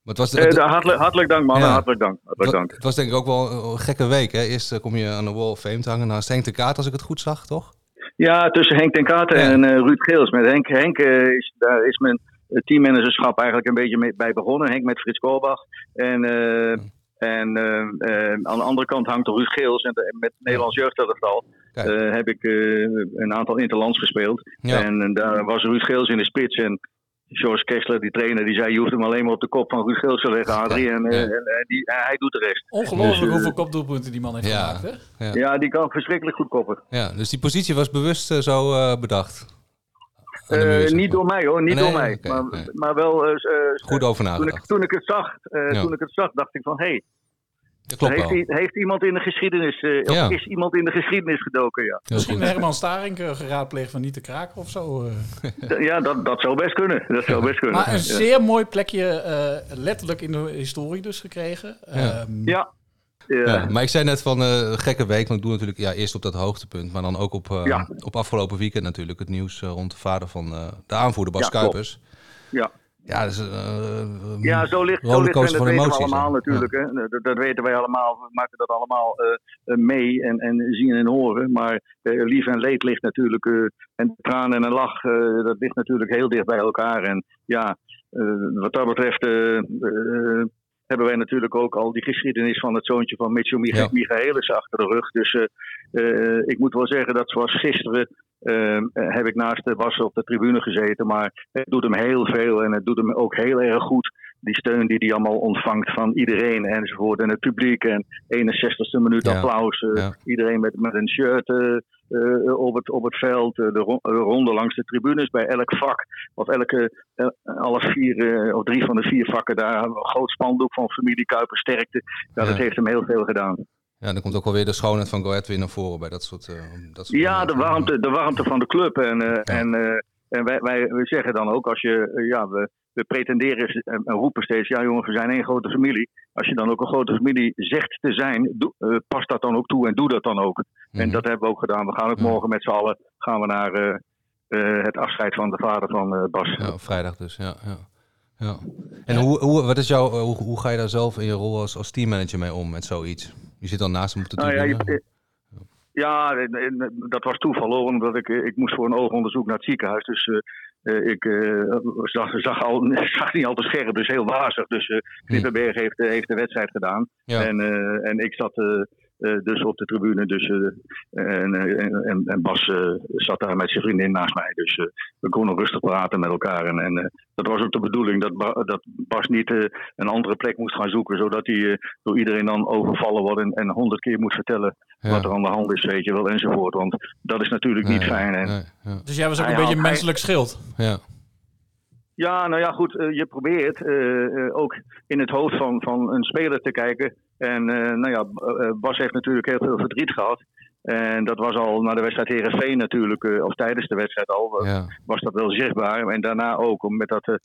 Maar het was, Eh, het, hartelijk, hartelijk dank mannen, Ja. hartelijk dank. Hartelijk het, dank. het was denk ik ook wel een gekke week. Hè? Eerst eh, kom je aan de Wall of Fame te hangen naast Henk de Kaart, als ik het goed zag, toch? Ja, tussen Henk ten Katen Ja. en eh, Ruud Geels. Met Henk, Henk is, daar is mijn teammanagerschap eigenlijk een beetje mee, bij begonnen. Henk met Frits Koolbach. En, en aan de andere kant hangt Ruud Geels. En de- met Nederlands jeugdelftal eh, heb ik een aantal interlands gespeeld. En, daar was Ruud Geels in de spits. En George Kessler, die trainer, die zei... je hoeft hem alleen maar op de kop van Ruud Geels te leggen, Adrie. En, eh, Ja. en, eh, die, en hij doet de rest. Ongelooflijk Dus, eh, hoeveel kopdoelpunten die man heeft ja. gemaakt, hè? Ja. Ja, die kan verschrikkelijk goed koppen. Ja, dus die positie was bewust eh, zo eh, bedacht. Eh, niet door mij hoor, niet Nee, door mij. maar, nee. maar wel eh, eh, Goed over toen, ik, nagedacht. toen ik het zag, eh, Ja. toen ik het zag, dacht ik van hé, hey, Dat klopt heeft, wel. heeft iemand in de geschiedenis, eh, Ja. of is iemand in de geschiedenis gedoken? Ja, Misschien. Herman Staring eh, geraadpleegd van niet te kraken of zo. eh. Ja dat, dat zou best kunnen. Dat zou best kunnen. Maar een ja. zeer mooi plekje, eh, letterlijk in de historie dus gekregen. Ja. Ehm, ja. Ja. Ja, maar ik zei net van eh, een gekke week, want ik doe natuurlijk ja, eerst op dat hoogtepunt, maar dan ook op, eh, Ja. op afgelopen weekend natuurlijk het nieuws eh, rond de vader van eh, de aanvoerder Bas Ja, klopt. Kuipers. Ja. Ja, dus, Ja, zo ligt, zo ligt en dat weten we allemaal hè. natuurlijk. Hè? Dat, dat weten wij allemaal. We maken dat allemaal eh, mee en, en zien en horen. Maar lief en leed ligt natuurlijk. en tranen en een lach, dat ligt natuurlijk heel dicht bij elkaar. En ja, wat dat betreft hebben wij natuurlijk ook al die geschiedenis van het zoontje van Mitchell Mich Ja. Michaelis achter de rug. Dus eh, eh, ik moet wel zeggen dat zoals gisteren eh, heb ik naast de Bas op de tribune gezeten. Maar het doet hem heel veel en het doet hem ook heel erg goed. Die steun die hij allemaal ontvangt van iedereen enzovoort. En het publiek en 61ste minuut Ja. applaus. eh, Ja. Iedereen met, met een shirt eh, eh, op, het, op het veld. de ro- ronde langs de tribunes bij elk vak. Of elke, alle vier of drie van de vier vakken daar. Een groot spandoek van familie Kuiper sterkte. Ja, dat heeft hem heel veel gedaan. Ja, dan komt ook wel weer de schoonheid van Go Ahead weer naar voren bij dat soort... dat soort Ja, de warmte, de warmte van de club. En, en, en wij, wij, wij zeggen dan ook, als je, eh, ja, we, we pretenderen en, en roepen steeds, ja jongens, we zijn één grote familie. Als je dan ook een grote familie zegt te zijn, doe, eh, pas dat dan ook toe en doe dat dan ook. En Mhm. dat hebben we ook gedaan. We gaan ook morgen met z'n allen gaan we naar eh, het afscheid van de vader van Bas. Ja, vrijdag dus, ja. ja. ja. En Hoe, hoe, wat is jouw, hoe, hoe ga je daar zelf in je rol als, als teammanager mee om met zoiets? Je zit dan naast hem op de Nou ja, je- ja, dat was toeval hoor, omdat ik, ik moest voor een oogonderzoek naar het ziekenhuis. Dus eh, eh, ik eh, zag, zag, al, zag niet al te scherp, dus heel wazig. Dus eh Knippenberg heeft, heeft de wedstrijd gedaan. Ja. En, en ik zat dus op de tribune. Dus, en, en, en, Bas zat daar met zijn vriendin naast mij. Dus we konden rustig praten met elkaar. En, en dat was ook de bedoeling, dat, Ba- dat Bas niet een andere plek moest gaan zoeken. Zodat hij door iedereen dan overvallen wordt en- en honderd keer moet vertellen Ja. wat er aan de hand is, weet je wel, enzovoort. Want dat is natuurlijk niet fijn. En, nee, ja. Dus jij was ook Hij een beetje een hij- menselijk schild. ja. Ja, nou ja, goed. eh, je probeert eh, eh, ook in het hoofd van, van een speler te kijken. En eh, nou ja, Bas heeft natuurlijk heel veel verdriet gehad. En dat was al na de wedstrijd Herenveen natuurlijk, eh, of tijdens de wedstrijd al, ja. was dat wel zichtbaar. En daarna ook, met dat,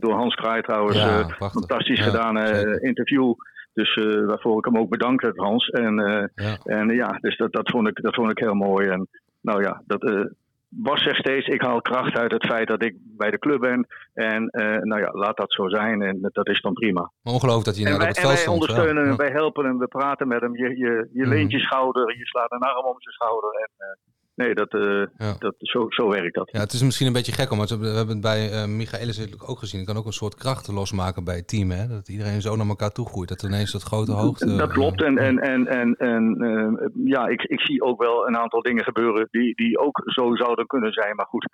door Hans Kraai trouwens. Fantastisch Ja, gedaan eh, interview. Dus eh, waarvoor ik hem ook bedankt heb, Hans. En, eh, Ja. en ja, dus dat, dat, vond ik, dat vond ik heel mooi. En nou ja, dat. eh Bas zegt steeds, ik haal kracht uit het feit dat ik bij de club ben. En nou ja, laat dat zo zijn. En dat is dan prima. Ongelooflijk dat hij wij, op en het wij veld stond. ondersteunen ja. hem, wij helpen hem, we praten met hem. Je, je, je Mhm. leent je schouder, je slaat een arm om zijn schouder. En, nee, dat, eh, Ja. dat, zo, zo werkt dat. Ja, het is misschien een beetje gek, maar we hebben het bij eh Michaelis natuurlijk ook gezien. Het kan ook een soort krachten losmaken bij het team, hè? Dat iedereen zo naar elkaar toe groeit. Dat ineens dat grote hoogte... Dat klopt. En, en, en, en, en eh, ja, ik, ik zie ook wel een aantal dingen gebeuren die, die ook zo zouden kunnen zijn. Maar goed,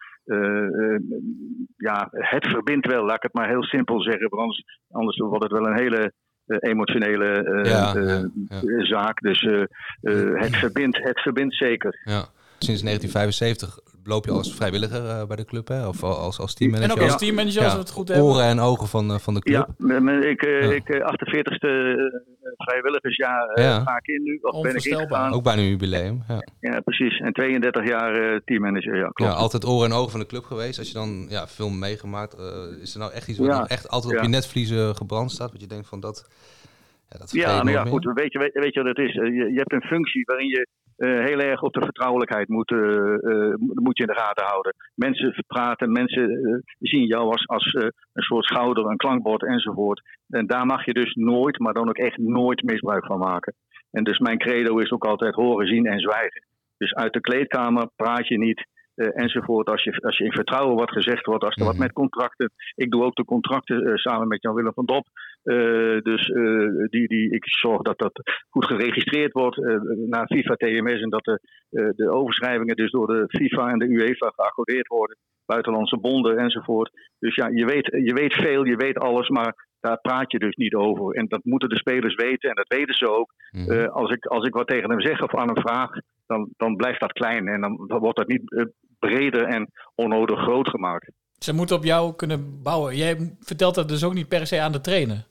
ja, het verbindt wel, laat ik het maar heel simpel zeggen. Want anders, anders wordt het wel een hele emotionele Ja, ja, ja. zaak. Dus het, verbindt, het verbindt zeker. Ja. Sinds 1975 loop je als vrijwilliger eh, bij de club, hè? Of als, als teammanager. En ook als Ja. teammanager, als Ja. we het goed hebben. Oren en ogen van, eh, van de club. Ja, ik, eh, Ja. ik eh, 48ste eh, vrijwilligersjaar Ja. ga ik in nu. Of ben ik ingegaan. Ook bijna een jubileum. Ja. Ja, precies. En 32 jaar eh, teammanager, ja, klopt. ja, altijd oren en ogen van de club geweest. Als je dan ja, veel meegemaakt, is er nou echt iets wat echt altijd op je netvliezen gebrand staat? Wat je denkt van dat, ja, dat Ja, je nou ja, goed. Weet je, weet, weet je wat het is? Je, je hebt een functie waarin je eh, heel erg op de vertrouwelijkheid moet, eh, eh, moet je in de gaten houden. Mensen praten, mensen zien jou als, als een soort schouder, een klankbord enzovoort. En daar mag je dus nooit, maar dan ook echt nooit misbruik van maken. En dus mijn credo is ook altijd horen, zien en zwijgen. Dus uit de kleedkamer praat je niet. enzovoort. Als je, als je in vertrouwen wat gezegd wordt, als er wat Mhm. met contracten. Ik doe ook de contracten samen met Jan-Willem van Dop. Eh, dus eh, die, die, ik zorg dat dat goed geregistreerd wordt eh, naar FIFA TMS en dat de, eh, de overschrijvingen dus door de FIFA en de UEFA geaccordeerd worden. Buitenlandse bonden enzovoort. Dus ja, je weet, je weet veel, je weet alles, maar daar praat je dus niet over. En dat moeten de spelers weten en dat weten ze ook. Mhm. Eh, als, ik, als ik wat tegen hem zeg of aan hem vraag, dan, dan blijft dat klein en dan, dan wordt dat niet breder en onnodig groot gemaakt. Ze moeten op jou kunnen bouwen. Jij vertelt dat dus ook niet per se aan de trainer.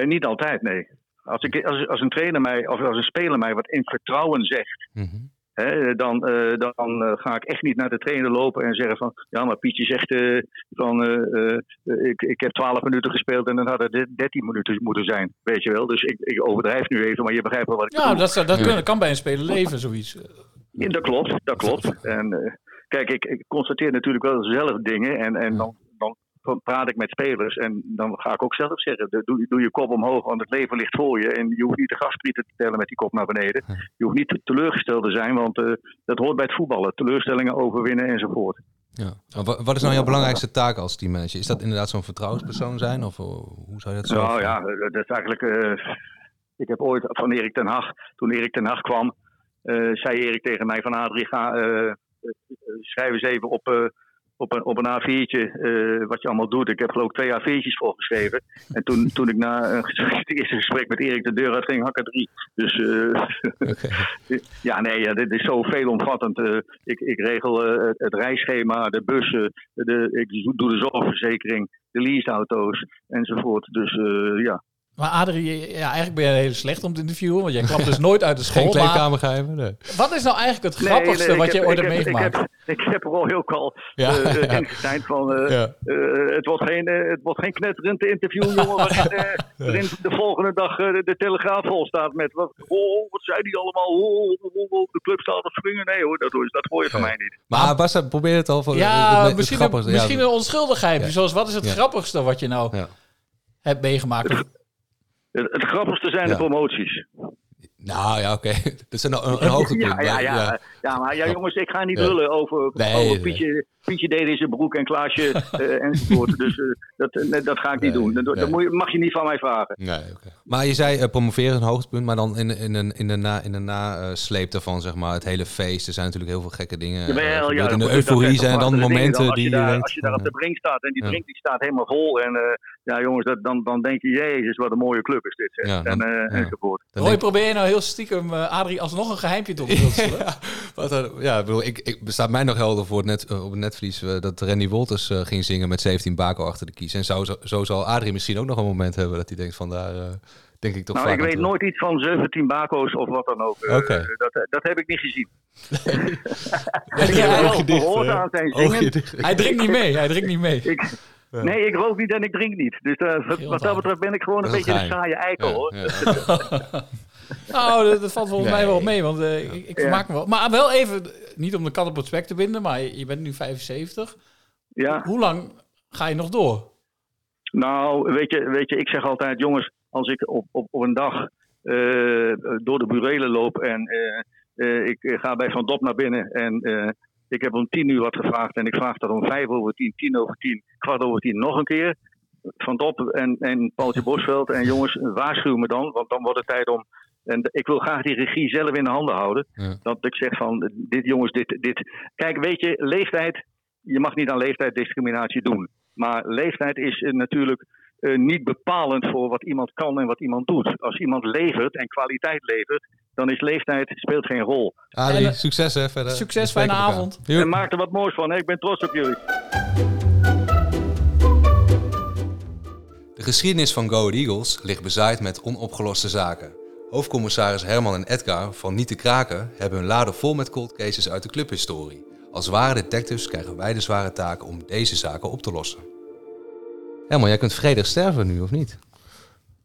En niet altijd, nee. Als, ik, als, als een trainer mij, of als een speler mij wat in vertrouwen zegt, Mhm. hè, dan, eh, dan eh, ga ik echt niet naar de trainer lopen en zeggen van, ja, maar Pietje zegt eh, van, eh, eh, ik, ik heb 12 minuten gespeeld en dan had het 13 minuten moeten zijn, weet je wel. Dus ik, ik overdrijf nu even, maar je begrijpt wel wat ik Ja, bedoel. dat, dat Ja. kunnen- kan bij een speler leven, zoiets. Ja, dat klopt, dat klopt. En eh, kijk, ik, ik constateer natuurlijk wel zelf dingen en, en dan praat ik met spelers en dan ga ik ook zelf zeggen, doe, doe je kop omhoog, want het leven ligt voor je en je hoeft niet de gasprieten te tellen met die kop naar beneden. Je hoeft niet teleurgesteld te zijn, want eh, dat hoort bij het voetballen. Teleurstellingen overwinnen enzovoort. Ja. Wat is nou jouw belangrijkste taak als teammanager? Is dat inderdaad zo'n vertrouwenspersoon zijn? Of eh, hoe zou je dat zo... Nou ja, dat is eigenlijk. eh, ik heb ooit van Erik ten Hag, toen Erik ten Hag kwam, zei Erik tegen mij van Adrie, ga, schrijf eens even op, op een, op een A4'tje eh, wat je allemaal doet. Ik heb geloof ik twee A4'tjes voorgeschreven. En toen, toen ik na een gesprek, het eerste gesprek met Erik de deur uit ging, er drie. Dus eh, ja, nee, ja, dit is zo veelomvattend. Eh, ik, ik regel het, het reisschema, de bussen, de, ik doe de zorgverzekering, de leaseauto's enzovoort. Dus ja, Maar Adrie, ja, eigenlijk ben je heel slecht om te interviewen, want jij klapt dus nooit uit de Geen school. maar kleedkamergeheimen? Nee. wat is nou eigenlijk het Nee, grappigste nee, wat je ooit hebt heb- meegemaakt? Ik heb, ik heb er al heel kal Ja, eh, eh, ja. in gezeind van. eh, Ja. eh, het, wordt geen, eh, het wordt geen knetterend interview, jongen. Waarin, eh, waarin de volgende dag eh, de, de Telegraaf vol staat met. Wat, oh, wat zei die allemaal? Oh, oh, oh, oh, de club staat op springen. Nee hoor, dat, hoor- dat hoor je van mij niet. Maar Bassa, probeer het al. Voor, Ja, het- het misschien, een, grappigste, ja. misschien een onschuldigheid. Ja. Zoals, wat is het Ja. grappigste wat je nou Ja. hebt meegemaakt? Het, grappigste zijn de promoties. Nou ja, oké. Dat is een, een, een hoogtepunt. Ja, ja, maar- ja, ja. Maar ja, jongens, ik ga niet lullen over, Nee, over nee. Pietje, Pietje deed in zijn broek en Klaasje eh, enzovoort. Dus eh, dat, eh, dat ga ik niet doen. Dat, dat moet je- mag je niet van mij vragen. Nee, oké. Maar je zei eh, promoveren een hoogtepunt, maar dan in, in, in, in de na, in de nasleep daarvan, zeg maar, het hele feest. Er zijn natuurlijk heel veel gekke dingen. Jawel, ja, gebeurd. in de euforie zijn dan momenten Als je die daar, denkt als je daar op de brink staat en die Ja. brink die staat helemaal vol. En eh, ja, jongens, dat, dan, dan denk je, jezus, wat een mooie club is dit. zeg. Ja, dan- en, eh, ja. enzovoort. Roy, probeer je nou heel stiekem eh, Adrie alsnog een geheimpje te onthullen? ja, wat er- ja, ik bedoel, ik, ik bestaat mij nog helder voor het net, eh, op het netvlies eh, dat Randy Wolters eh, ging zingen met 17 Bako achter de kies. En zo, zo, zo zal Adrie misschien ook nog een moment hebben dat hij denkt van daar eh, denk ik toch Nou, ik weet nooit iets van 17 bako's of wat dan ook. Eh, Oké. dat, dat heb ik niet gezien. Hij, Ik heb hij- wel Oogje dicht, gehoord eh. aan zijn Oogje zingen. dicht. hij drinkt niet mee, hij drinkt niet mee. Ik, Nee, ik rook niet en ik drink niet. Dus eh, wat, wat dat betreft ben ik gewoon een Dat beetje een saaie eikel, Ja, hoor. ja. Nou, dat, dat valt volgens mij wel mee, want eh, ik, ik vermaak me wel. Maar wel even, niet om de kat op het spek te binden, maar je, je bent nu 75. Ja. Hoe lang ga je nog door? Nou, weet je, weet je, ik zeg altijd, jongens, als ik op, op, op een dag eh, door de burelen loop en eh, eh, ik ga bij Van Dop naar binnen en eh, ik heb om tien uur wat gevraagd en ik vraag dat om vijf over tien, tien over tien, kwart over tien nog een keer. Van Dop en, en Paultje Bosveld en jongens, waarschuw me dan, want dan wordt het tijd om. En ik wil graag die regie zelf in de handen houden. Ja. Dat ik zeg van, dit jongens, dit, dit. Kijk, weet je, leeftijd, je mag niet aan leeftijddiscriminatie doen. Maar leeftijd is eh, natuurlijk eh, niet bepalend voor wat iemand kan en wat iemand doet. Als iemand levert en kwaliteit levert, dan is leeftijd speelt geen rol. Adrie, En, eh, succes hè verder. succes, fijne avond. Joep. En maak er wat moois van. Hè? Ik ben trots op jullie. De geschiedenis van Go Ahead Eagles ligt bezaaid met onopgeloste zaken. Hoofdcommissaris Herman en Edgar van Niet te Kraken hebben hun laden vol met cold cases uit de clubhistorie. Als ware detectives krijgen wij de zware taak om deze zaken op te lossen. Herman, jij kunt vredig sterven nu, of niet?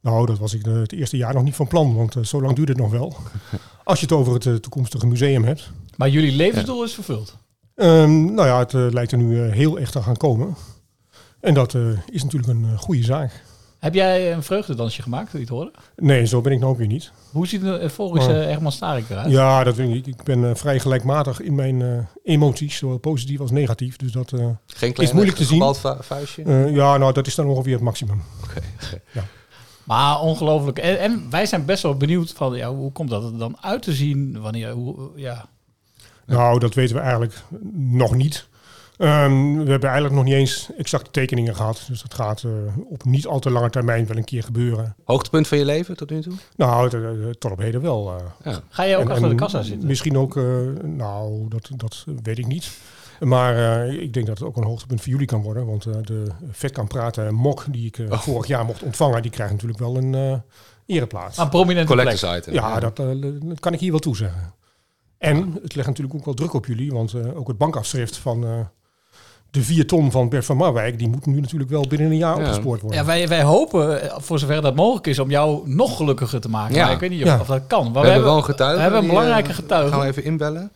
Nou, dat was ik de- het eerste jaar nog niet van plan, want eh, zo lang duurt het nog wel. Als je het over het eh, toekomstige museum hebt. Maar jullie levensdoel is vervuld. Ehm, nou ja, het eh, lijkt er nu heel echt te gaan komen. En dat eh, is natuurlijk een goede zaak. Heb jij een vreugdedansje gemaakt, toen je het hoorde? Nee, zo ben ik nou ook weer niet. Hoe ziet het volgens Oh. eh, Herman Starik eruit? Ja, dat weet ik niet. Ik ben eh, vrij gelijkmatig in mijn eh, emoties, zowel positief als negatief. Dus dat eh, Geen is moeilijk te zien. vuistje? Ja, nou, dat is dan ongeveer het maximum. Oké, oké. Maar ongelooflijk. En, en wij zijn best wel benieuwd van, ja, hoe komt dat er dan uit te zien? Wanneer, hoe, ja. Nou, dat weten we eigenlijk nog niet. Ehm, we hebben eigenlijk nog niet eens exacte tekeningen gehad. Dus dat gaat eh, op niet al te lange termijn wel een keer gebeuren. Hoogtepunt van je leven tot nu toe? Nou, t- tot op heden wel. eh. Ja. Ga jij ook En- achter de kassa zitten? Misschien ook, eh, nou, dat, dat weet ik niet. Maar eh, ik denk dat het ook een hoogtepunt voor jullie kan worden. Want eh, de vet kan praten mok die ik eh, Oh. vorig jaar mocht ontvangen, die krijgt natuurlijk wel een eh ereplaats. Een prominente. Collectors item. Ja, dat, eh, dat kan ik hier wel toezeggen. En het legt natuurlijk ook wel druk op jullie, want eh, ook het bankafschrift van eh, de vier ton van Bert van Marwijk, die moet nu natuurlijk wel binnen een jaar Ja. opgespoord worden. Ja, wij, wij hopen, eh, voor zover dat mogelijk is, om jou nog gelukkiger te maken. Ja. Maar ik weet niet of, Ja. of dat kan. Maar We, hebben wel een getuige. We hebben een die, belangrijke eh, getuige. Gaan we even inbellen?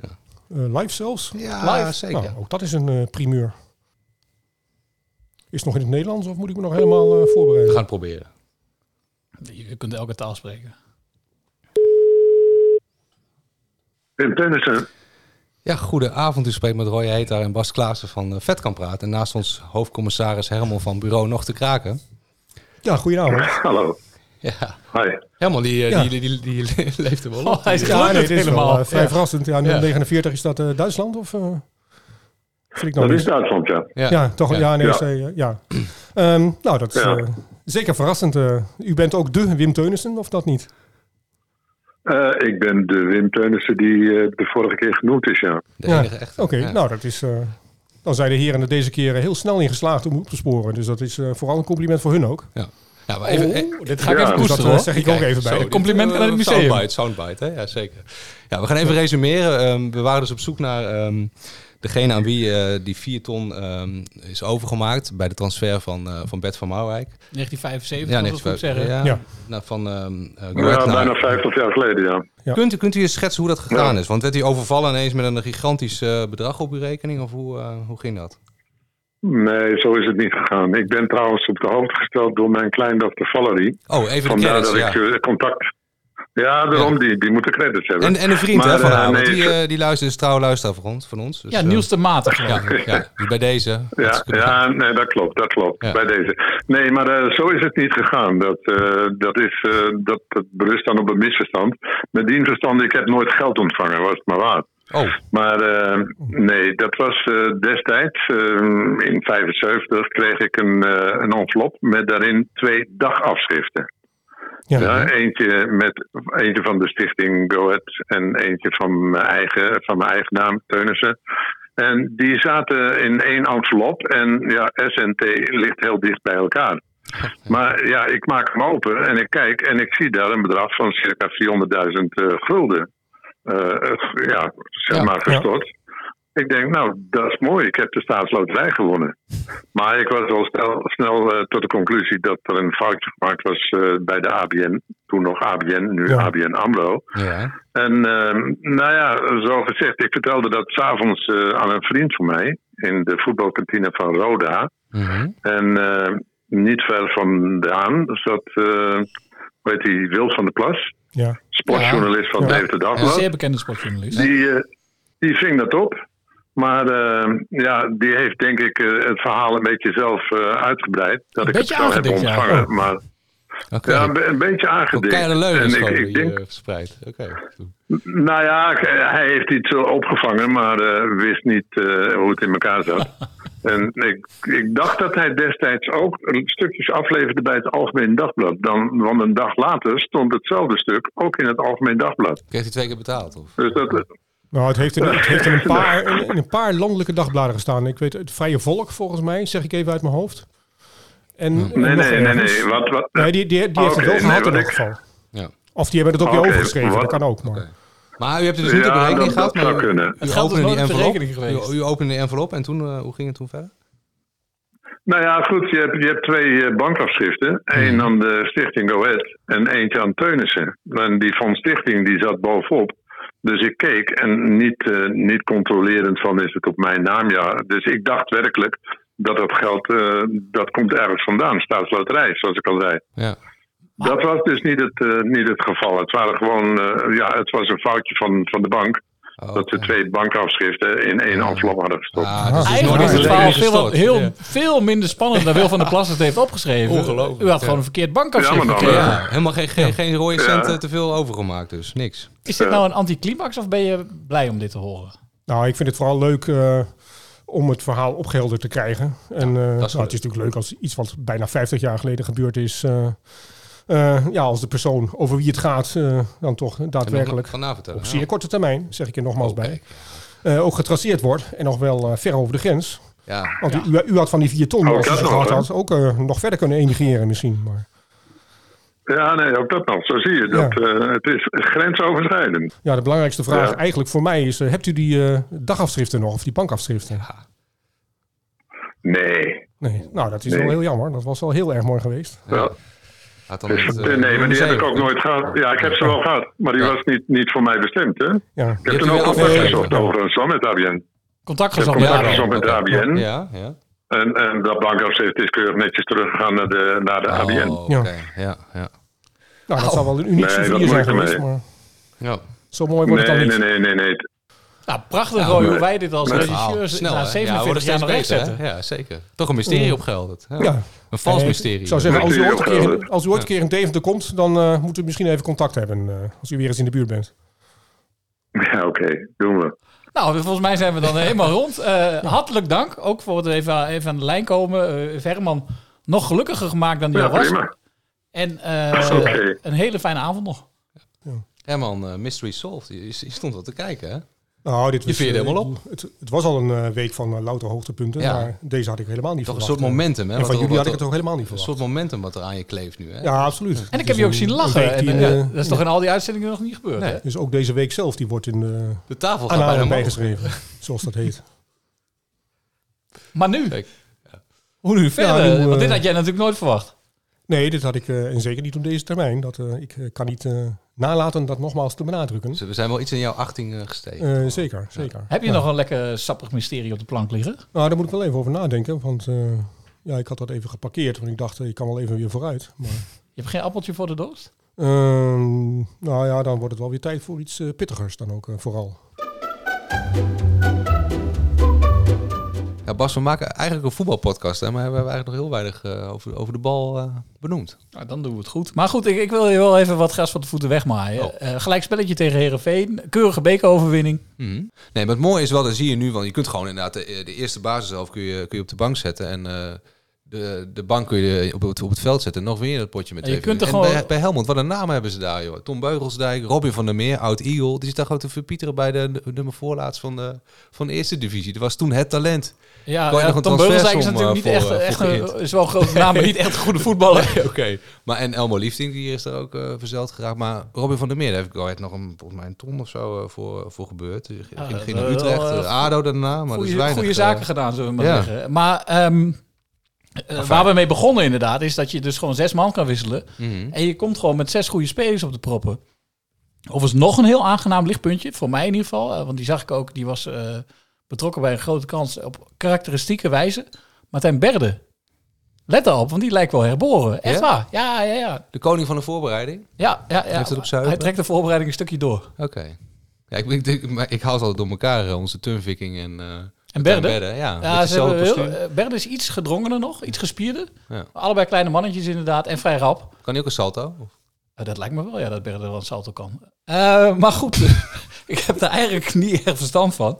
Eh, live zelfs? Ja, Live? zeker. Nou, ook dat is een eh, primeur. Is het nog in het Nederlands of moet ik me nog helemaal eh, We voorbereiden? gaan het proberen. Je kunt elke taal spreken. Wim Tennissen. Ja, goedenavond. U spreekt met Roy Heetaar en Bas Klaassen van eh, Vet kan praten. En naast ons hoofdcommissaris Herman van Bureau Nog te Kraken. Ja, goedenavond. Hallo. Ja, Hi. Herman die, eh, Ja. die, die, die, die leeft er wel op. Oh, hij is Ja, nee, gelukkig dit is wel helemaal. eh, vrij Ja. verrassend. Ja, Ja. 49 is dat Duitsland of... eh, vind ik nou Dat is Duitsland, ja. Ja. Ja, toch? Ja, Ja. nee, Ja. Ehm, nou, dat is Ja. zeker verrassend. u bent ook de Wim Teunissen, of dat niet? Eh, ik ben de Wim Teunissen die eh, de vorige keer genoemd is, ja. De Ja. enige echte. Oké, Ja. nou, dat is... eh, dan zijn de heren er deze keer heel snel in geslaagd om op te sporen. Dus dat is eh, vooral een compliment voor hun ook. Ja, maar even, eh, Oh, dit ga ik Ja, even dus dat koesteren zeg ik ook even bij. Zo, compliment aan het museum. Soundbite, soundbite, hè? Ja, zeker. Ja, we gaan even resumeren. Ehm, we waren dus op zoek naar ehm, degene aan wie eh, die 4 ton ehm, is overgemaakt bij de transfer van, eh, van Bert van Marwijk. 1975, Ja, moet ik goed zeggen. Ja, Ja. Nou, van ehm eh, Ahead Ja, bijna 50 jaar geleden, ja. Ja. Kunt, u, kunt u eens schetsen hoe dat gegaan Ja. is? Want werd hij overvallen ineens met een gigantisch eh, bedrag op uw rekening? Of hoe, eh, hoe ging dat? Nee, zo is het niet gegaan. Ik ben trouwens op de hoogte gesteld door mijn kleindochter Valerie. Oh, even de Vandaar credits, dat ja. ik eh, contact... Ja, daarom, Die, die moeten credits hebben. En, en een vriend Maar, hè, van eh, haar, want nee, die, ik- eh, die luistert, is trouw luisteraar van ons. Van ons dus, Ja, eh, Niels de Matig. Ja, ja, bij deze. Ja, nee, dat klopt, dat klopt. Ja. Bij deze. Nee, maar eh, zo is het niet gegaan. Dat, eh, dat, is, eh, dat, dat berust dan op een misverstand. Met die verstand, ik heb nooit geld ontvangen, was het maar waar. Oh, Maar eh, nee, dat was destijds, in 75, kreeg ik een, een envelop met daarin twee dagafschriften. Ja. Ja, eentje, met, eentje van de stichting Go Ahead en eentje van mijn eigen, van mijn eigen naam, Teunissen. En die zaten in één envelop en ja, SNT ligt heel dicht bij elkaar. Maar ja, ik maak hem open en ik kijk en ik zie daar een bedrag van circa 400.000 eh, gulden. Eh, ja, zeg Ja. maar gestort. Ik denk, nou, dat is mooi. Ik heb de staatsloterij gewonnen. Maar ik was al snel, snel eh, tot de conclusie dat er een foutje gemaakt was eh, bij de ABN. Toen nog ABN, nu ABN AMRO. Ja. En ehm, nou ja, zo gezegd, ik vertelde dat s'avonds avonds aan een vriend van mij in de voetbalkantine van Roda. Mhm. En eh, niet ver vandaan zat, uh, hoe heet die, Wil van der Plas. Ja. Sportjournalist van Ja. Deventer Een Dagblad. zeer bekende sportjournalist. Die, eh, die ving dat op. Maar eh, ja, die heeft denk ik eh, het verhaal een beetje zelf eh, uitgebreid. Dat Een ik het beetje zo heb ja. ontvangen. Oh. Maar ja, een, be- een beetje aangedikt. keiharde leugens En ik, ik denk, eh, verspreid. Oké. nou ja, hij heeft iets opgevangen, maar wist niet hoe het in elkaar zat. en ik, ik dacht dat hij destijds ook stukjes afleverde bij het Algemeen Dagblad. Dan, want een dag later stond hetzelfde stuk ook in het Algemeen Dagblad. Kreeg hij twee keer betaald? Of? Dus dat, Nou, het heeft in, het heeft in, een, paar, in, in een paar landelijke dagbladen gestaan. Ik weet het Vrije Volk, volgens mij, zeg ik even uit mijn hoofd. En, en Nee, nee, nee, nee. Wat, wat, Nee, die, die, die heeft het Oké, wel gehad nee, in ik- geval. Ja. Of die hebben het op je overgeschreven, wat- dat kan ook. Maar. Maar u hebt er dus niet Ja, op rekening dat- gehad, dat zou maar kunnen. u Het geld is nooit op de rekening geweest. U, u opende die envelop en toen, eh, hoe ging het toen verder? Nou ja, goed, je hebt, je hebt twee eh, bankafschriften. Eén aan de stichting Go Ahead en eentje aan Teunissen. En die van stichting die zat bovenop. Dus ik keek en niet, eh, niet controlerend van is het op mijn naam, ja. Dus ik dacht werkelijk dat dat geld, eh, dat komt ergens vandaan. Staatsloterij, zoals ik al zei. Ja. Dat was dus niet het, eh, niet het geval. Het waren gewoon, ja, het was een foutje van, van de bank. Oh, Dat ze twee bankafschriften in één envelop hadden gestopt. Ah, dus Eigenlijk nooit is het verhaal veel, heel, Ja. veel minder spannend dan Wil van der Plas het heeft opgeschreven. Ongelooflijk, U had ja. gewoon een verkeerd bankafschrift Ja, gekregen. Ja, helemaal geen, geen, geen rode cent Ja. eh, te veel overgemaakt, dus niks. Is dit nou een anticlimax of ben je blij om dit te horen? Nou, ik vind het vooral leuk eh, om het verhaal opgehelderd te krijgen. En eh, nou, is wel het is natuurlijk leuk als iets wat bijna 50 jaar geleden gebeurd is. eh, eh, ja, als de persoon over wie het gaat eh, dan toch daadwerkelijk op ja. zeer korte termijn, zeg ik er nogmaals Oh, bij, eh, ook getraceerd wordt en nog wel eh, ver over de grens. Ja. Want u, u had van die vier ton, Ook als u gehad had, ook eh, nog verder kunnen emigreren misschien. Maar Ja, nee, ook dat nog. Zo zie je. Dat, eh, het is grensoverschrijdend. ja, de belangrijkste vraag Ja. eigenlijk voor mij is, hebt u die eh, dagafschriften nog, of die bankafschriften? Nee. Nee, nou dat is Nee. wel heel jammer. Dat was wel heel erg mooi geweest. Ja. Dus, het, eh, nee, maar die heb ik ook nooit gehad. Ja, ik heb ze wel gehad. Maar die Ja. was niet, niet voor mij bestemd, hè? Ik Ja. heb hebt toen ook contact gezocht overigens wel met ABN. Contact Ik heb gezocht met contact ABN. gezocht met de ABN. Ja, ja. En, en dat bankafschrift is keurig netjes teruggegaan naar de, naar de ABN. Oh, Ja. oké. Ja, ja. Nou, dat zal wel een uniek Nee, souvenir zijn moet ik geweest, maar ja. zo mooi wordt het Nee, dan nee, niet. nee, nee, nee. Nou, prachtig Ja, Roy, hoe wij dit als regisseurs Snel, na hè? 47 ja, jaar nog hè? Ja, zeker. Toch een mysterie opgehelderd. Ja. Ja. Een vals Nee, mysterie. Ik zou zeggen, als u, ooit een keer, als u ooit Ja. een keer in Deventer komt, dan eh moet u misschien even contact hebben. eh, als u weer eens in de buurt bent. Ja, oké. Doen we. Nou, volgens mij zijn we dan helemaal rond. Eh, hartelijk dank, ook voor het even, even aan de lijn komen. Eh Verman, nog gelukkiger gemaakt dan die Ja, al was. prima. En eh, een hele fijne avond nog. Herman, eh, Mystery Solved. Je, je stond wel te kijken, hè? Nou, dit Je was, veerde eh, helemaal bedoel, Het, het was al een eh, week van eh, louter hoogtepunten, Ja. maar deze had ik helemaal niet Toch een verwacht. soort momentum, hè? En van jullie had ik het ook helemaal niet Een verwacht. soort momentum wat er aan je kleeft nu, hè? Ja, absoluut. En ik heb je ook een- zien een lachen. En, eh, dat is toch in al die uitzendingen nog niet gebeurd, Nee. hè? Dus ook deze week zelf, die wordt in de De tafel gaat bijna aanhaling omhoog. bijgeschreven, zoals dat heet. Maar nu? Kijk, Hoe nu verder? nu, Want dit had jij natuurlijk nooit verwacht. Nee, dit had ik, eh, en zeker niet op deze termijn. Dat, eh, ik kan niet eh, nalaten dat nogmaals te benadrukken. Dus we zijn wel iets in jouw achting eh, gestegen. Eh, zeker, zeker. Heb je Ja. nog een lekker sappig mysterie op de plank liggen? Nou, daar moet ik wel even over nadenken. Want eh, ja, ik had dat even geparkeerd. Want ik dacht, ik kan wel even weer vooruit. Maar, Je hebt geen appeltje voor de dorst? ehm, nou ja, dan wordt het wel weer tijd voor iets pittigers dan ook vooral. Ja, Bas, we maken eigenlijk een voetbalpodcast, hè, maar we hebben eigenlijk nog heel weinig eh, over, over de bal eh, benoemd. Nou, dan doen we het goed. Maar goed, ik, ik wil je wel even wat gas van de voeten wegmaaien. Oh. Eh, gelijk spelletje tegen Herenveen. Keurige bekeroverwinning. Mhm. Nee, maar het mooie is wel, dat zie je nu, want je kunt gewoon inderdaad de, de eerste basis zelf kun je, kun je op de bank zetten. En de, de bank kun je op het, op het veld zetten. Nog weer dat potje met En je kunt er gewoon- bij, bij Helmond, wat een naam hebben ze daar, joh. Tom Beugelsdijk, Robin van der Meer, oud Eagle. Die zit daar gewoon te verpieteren bij de, de nummer voorlaatst van de, van de eerste divisie. Dat was toen het talent. Ja, Kon je ja, nog een Tom Beugelsdijk is natuurlijk niet eh, echt, voor- echt een, is wel een grote naam, maar niet echt een goede voetballer. Nee, Oké. Maar en Elmo Liefding, die is er ook eh verzeld geraakt. Maar Robin van der Meer, daar heeft Go Ahead nog een, volgens mij een ton of zo eh, voor, voor gebeurd. Die ging, Ja, ging dat naar is Utrecht, wel, eh, eh, ADO daarna. Maar is Goeie, weinig, goede eh, zaken gedaan, zullen we maar ja. zeggen. Maar ehm, eh, waar we mee begonnen inderdaad, is dat je dus gewoon zes man kan wisselen. Mhm. En je komt gewoon met zes goede spelers op de proppen. Overigens nog een heel aangenaam lichtpuntje, voor mij in ieder geval. eh, want die zag ik ook, die was eh, betrokken bij een grote kans op karakteristieke wijze. Martijn Berde. Let daarop, want die lijkt wel herboren. Echt Ja? waar. Ja, ja, ja. De koning van de voorbereiding? Ja, ja, ja. Heeft het op zuiver? Hij trekt de voorbereiding een stukje door. Oké. Ja, ik, ik, ik, maar ik haal ze altijd door elkaar, onze Turnviking en, eh En Berde? Ja, ja ze heel, eh, Berde is iets gedrongener nog, iets gespierder. Ja. Allebei kleine mannetjes inderdaad en vrij rap. Kan hij ook een salto? Eh, dat lijkt me wel, ja, dat Berde wel een salto kan. Maar goed, ik heb daar eigenlijk niet erg verstand van.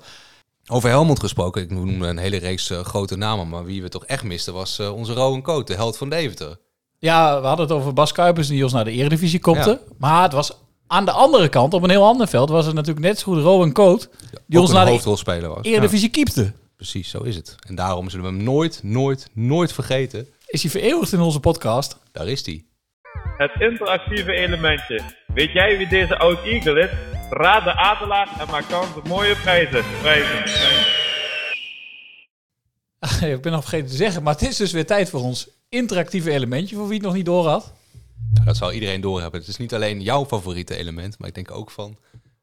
Over Helmond gesproken, ik noemde een hele reeks eh, grote namen, maar wie we toch echt misten was eh, onze Rowan Coat, de held van Deventer. Ja, we hadden het over Bas Kuipers die ons naar de Eredivisie kopte. Ja. Maar het was aan de andere kant, op een heel ander veld, was het natuurlijk net zo goed Rowan Coat. Die ons naar de hoofdrolspeler was. Eredivisie kiepte. Precies, zo is het. En daarom zullen we hem nooit, nooit, nooit vergeten. Is hij vereeuwigd in onze podcast? Daar is hij. Het interactieve elementje. Weet jij wie deze oud Eagle is? Raad de adelaar en maak kans op mooie prijzen. Prijzen. ik ben nog vergeten te zeggen, maar het is dus weer tijd voor ons interactieve elementje, voor wie het nog niet door had. Nou, dat zal iedereen doorhebben. Het is niet alleen jouw favoriete element, maar ik denk ook van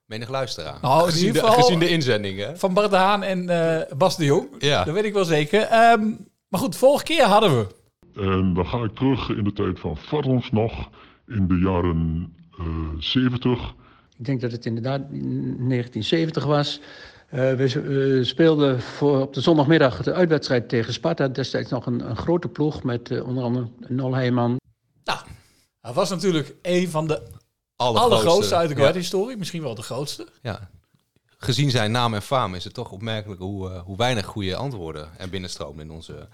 menig luisteraar. Nou, in gezien, ieder de, geval- gezien de inzendingen. Van Bart de Haan en eh, Bas de Jong. Ja. Dat weet ik wel zeker. Ehm, maar goed, vorige keer hadden we... En dan ga ik terug in de tijd van Varons nog, in de jaren eh 70. Ik denk dat het inderdaad in 1970 was. Eh, we, we speelden voor, op de zondagmiddag de uitwedstrijd tegen Sparta. Destijds nog een, een grote ploeg met eh, onder andere Nol Heijman. Hij was natuurlijk een van de Allergrootste, allergrootste uit de ja. Guard-historie. Misschien wel de grootste. Ja. Gezien zijn naam en faam is het toch opmerkelijk hoe, eh, hoe weinig goede antwoorden er binnenstromen in onze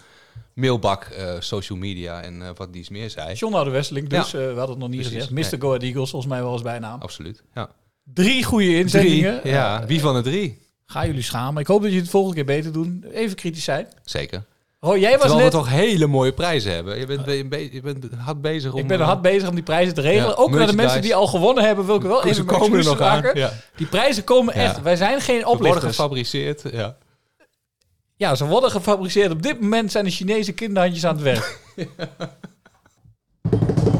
mailbak, eh, social media en eh, wat dies meer zei. John Oude Westeling dus. Ja. eh, we hadden het nog niet Precies. gezegd. Mr. Go Ahead Eagles, volgens mij wel als bijnaam. Absoluut, ja. Drie goede inzendingen. Drie, ja. Wie van de drie? Ga jullie schamen. Ik hoop dat je het volgende keer beter doen. Even kritisch zijn. Zeker. Oh, jij was Terwijl net... we toch hele mooie prijzen hebben. Je bent, je bent, je bent hard bezig om... Ik ben hard bezig om die prijzen te regelen. Ja, ook naar de mensen die al gewonnen hebben, wil ik wel even komen nog aan, maken. ja. Die prijzen komen echt. Wij zijn geen Ze worden oplichters. gefabriceerd, ja. Ja, ze worden gefabriceerd. Op dit moment zijn de Chinese kinderhandjes aan het werk.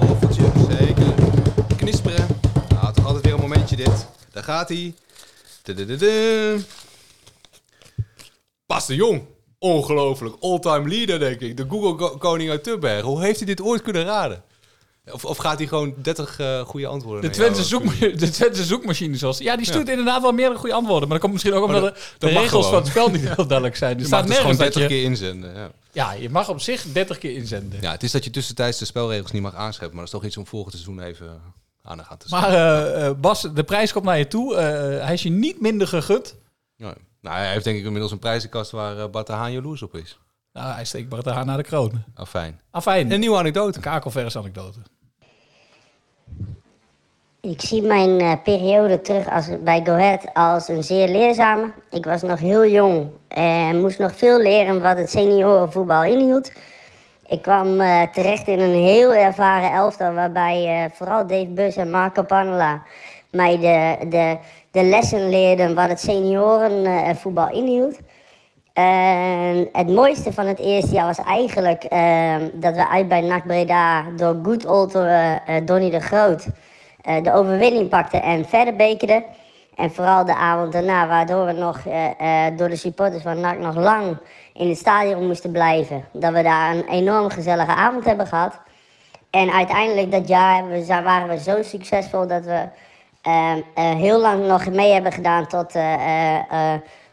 Roffeltje, zeker. Knisperen. Nou, toch altijd weer een momentje dit. Daar gaat hij. Bas de Jong. Ongelooflijk. All-time leader, denk ik. De Google-koning uit Tubbergen. Hoe heeft hij dit ooit kunnen raden? Of, of gaat hij gewoon 30 eh, goede antwoorden De Twente, de Twente zoekmachine zoals... Ja, die stuurt inderdaad wel meerdere goede antwoorden. Maar dat komt misschien ook omdat dat- de, regels van gewoon. het spel niet heel duidelijk zijn. Er Je staat mag dus gewoon nergens dat 30 je... keer inzenden. Ja. Ja, je mag op zich 30 keer inzenden. ja, het is dat je tussentijds de spelregels niet mag aanscherpen. Maar dat is toch iets om volgend seizoen even aan de gang te Maar eh, eh, Bas, de prijs komt naar je toe. Hij is je niet minder gegund. Nou, hij heeft denk ik inmiddels een prijzenkast waar Bart de Haan jaloers op is. Nou, hij steekt Bart de Haan naar de kroon. Afijn. Afijn. Een nieuwe anekdote. Een kakelvers anekdote. Ik zie mijn eh, periode terug als, bij Go Ahead als een zeer leerzame. Ik was nog heel jong en moest nog veel leren wat het seniorenvoetbal inhield. Ik kwam eh, terecht in een heel ervaren elftal waarbij eh, vooral Dave Bus en Marco Panela mij de, de, de lessen leerden wat het seniorenvoetbal inhield. En het mooiste van het eerste jaar was eigenlijk eh, dat we uit bij NAC Breda door good old eh, eh, Donny de Groot eh, de overwinning pakten en verder bekerden. En vooral de avond daarna, waardoor we nog door de supporters van NAC nog lang in het stadion moesten blijven. Dat we daar een enorm gezellige avond hebben gehad. En uiteindelijk dat jaar waren we zo succesvol dat we eh, eh, heel lang nog mee hebben gedaan tot,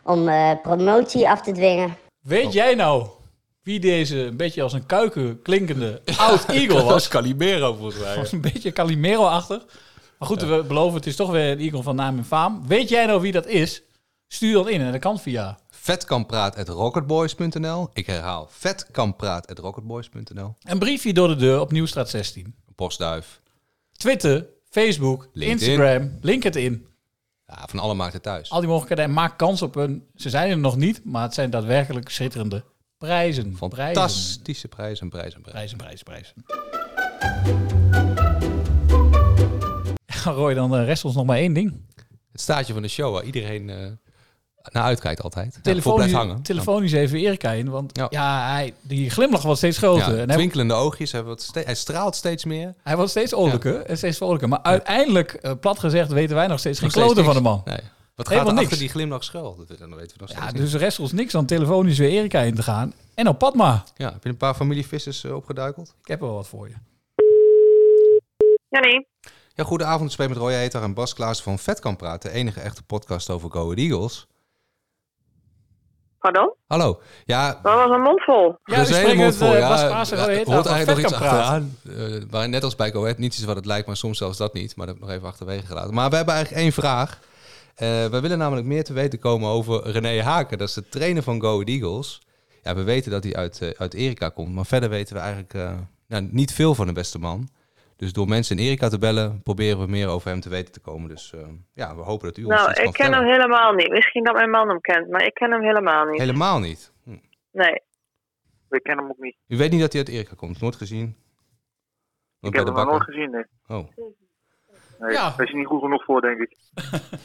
om eh, promotie af te dwingen. Weet jij nou wie deze een beetje als een kuiken klinkende oud Eagle Dat was? was Calimero volgens mij. was een beetje Calimero-achtig. Maar goed, we beloven het is toch weer een Eagle van naam en faam. Weet jij nou wie dat is? Stuur dan in en dat kan via Vetkampraat.rocketboys.nl. Ik herhaal, vetkampraat.rocketboys.nl. een briefje door de deur op Nieuwstraat 16. Postduif. Twitter, Facebook, LinkedIn. Instagram, LinkedIn. Ja, van alle markten thuis. Al die mogelijkheden. En maak kans op een... Ze zijn er nog niet, maar het zijn daadwerkelijk schitterende prijzen. Prijzen. Fantastische prijzen, prijzen, prijzen. Prijzen, prijzen, Ja, Roy, dan eh, rest ons nog maar één ding. Het staartje van de show waar iedereen eh, naar uitkijkt altijd. Ja, Telefonisch, blijft hangen. telefonisch even Erika in, want ja, hij, die glimlach wordt steeds groter. Ja, en hij, oogjes, hij, wordt hij straalt steeds meer. hij wordt steeds oorlijker en steeds vrolijker. Maar uiteindelijk, eh, plat gezegd, weten wij nog steeds geen Nog kloten van de man. Nee. Wat gaat Helemaal er niks. achter die glimlach schuil? Dat, weten we nog steeds Ja, dus er rest ons niks dan telefonisch weer Erika in te gaan. En op pad maar. Ja, heb je een paar familievissers eh, opgeduikeld? Ik heb wel wat voor je. Ja, nee. Ja, goedenavond. Ik spreek met Roy Heter en Bas Klaassen van Vet kan praten. De enige echte podcast over Go Eagles. Pardon? Hallo. Ja, Dat was een mond vol. dat is een hele mond vol. eh, Ja, Bas ja, er hoort eigenlijk nog iets achteraan. Waar niet als bij Go Ahead niet is wat het lijkt, maar soms zelfs dat niet. Maar dat heb ik nog even achterwege gelaten. Maar we hebben eigenlijk één vraag. Eh, we willen namelijk meer te weten komen over René Haken. Dat is de trainer van Go Ahead Eagles. Ja, we weten dat hij uit, eh, uit Erika komt. Maar verder weten we eigenlijk eh, nou, niet veel van de beste man. Dus door mensen in Erika te bellen, proberen we meer over hem te weten te komen. Dus eh, ja, we hopen dat u ons Nou, iets ik kan ken hem helemaal niet. Misschien dat mijn man hem kent, maar ik ken hem helemaal niet. Helemaal niet. Nee. Ik ken hem ook niet. U weet niet dat hij uit Erika komt? Nooit gezien? Nooit ik heb hem nooit gezien, nee. Oh. nee Ja. Daar is hij niet goed genoeg voor, denk ik.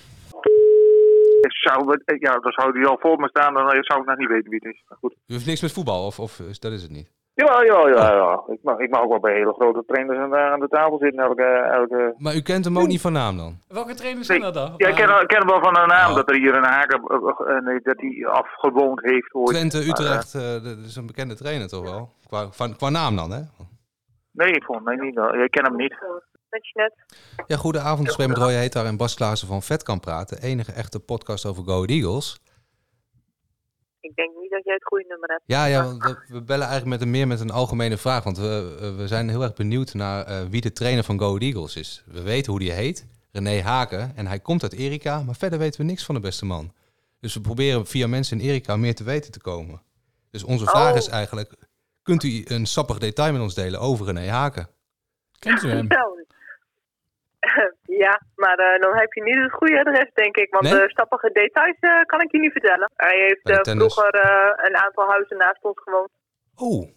Ik zou, ja, dan zou hij al voor me staan, dan zou ik nog niet weten wie het is. Maar goed. U heeft niks met voetbal, of, of is- dat is het niet? Ja, ja, ja. ja. Ik, mag, ik mag ook wel bij hele grote trainers aan de, aan de tafel zitten. Elke, elke... Maar u kent hem ook niet van naam dan? Welke trainers zijn dat dan? Ja, ik ken, ik ken hem wel van een naam, dat er hier een haken, eh, eh, nee, dat hij afgewoond heeft ooit. Twente, Maar, eh, Utrecht, eh, dat is een bekende trainer toch wel? Qua, van, qua naam dan, hè? nee, volgens mij niet. Ik ken hem niet. Met je net. Ja, goedenavond. Ik spreek met Roy Hetar en Bas Klaassen van Vet kan praten. Enige echte podcast over Go Eagles. Ik denk niet dat jij het goede nummer hebt. Ja, ja want we, we bellen eigenlijk met een, meer met een algemene vraag. Want we, we zijn heel erg benieuwd naar eh, wie de trainer van Go Ahead Eagles is. We weten hoe die heet. René Haken. En hij komt uit Erika. Maar verder weten we niks van de beste man. Dus we proberen via mensen in Erika meer te weten te komen. Dus onze vraag Oh. is eigenlijk... Kunt u een sappig detail met ons delen over René Haken? Kent u hem? Ja, maar eh, dan heb je niet het goede adres, denk ik. Want Nee? eh, stappige details eh, kan ik je niet vertellen. Hij heeft de vroeger eh, een aantal huizen naast ons gewoond. Oh, nou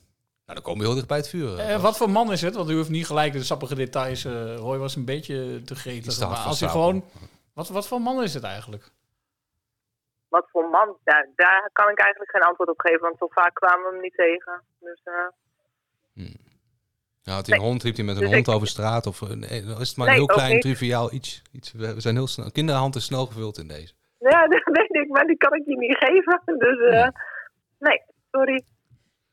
dan komen we heel dicht bij het vuur. Eh, wat voor man is het? Want u hoeft niet gelijk de sappige details. eh, Roy was een beetje te gretig. Maar als vasthouden. gewoon... Wat, wat voor man is het eigenlijk? Wat voor man? Daar, daar kan ik eigenlijk geen antwoord op geven, want zo vaak kwamen we hem niet tegen. Dus eh, Nou, had hij een hond, liep hij met een Dus hond ik- over straat? Of eh, nee, is het maar Nee, een heel klein, niet. triviaal iets. iets. We zijn heel snel. Kinderhand is snel gevuld in deze. ja, dat weet ik, maar die kan ik je niet geven. Dus eh, nee, sorry.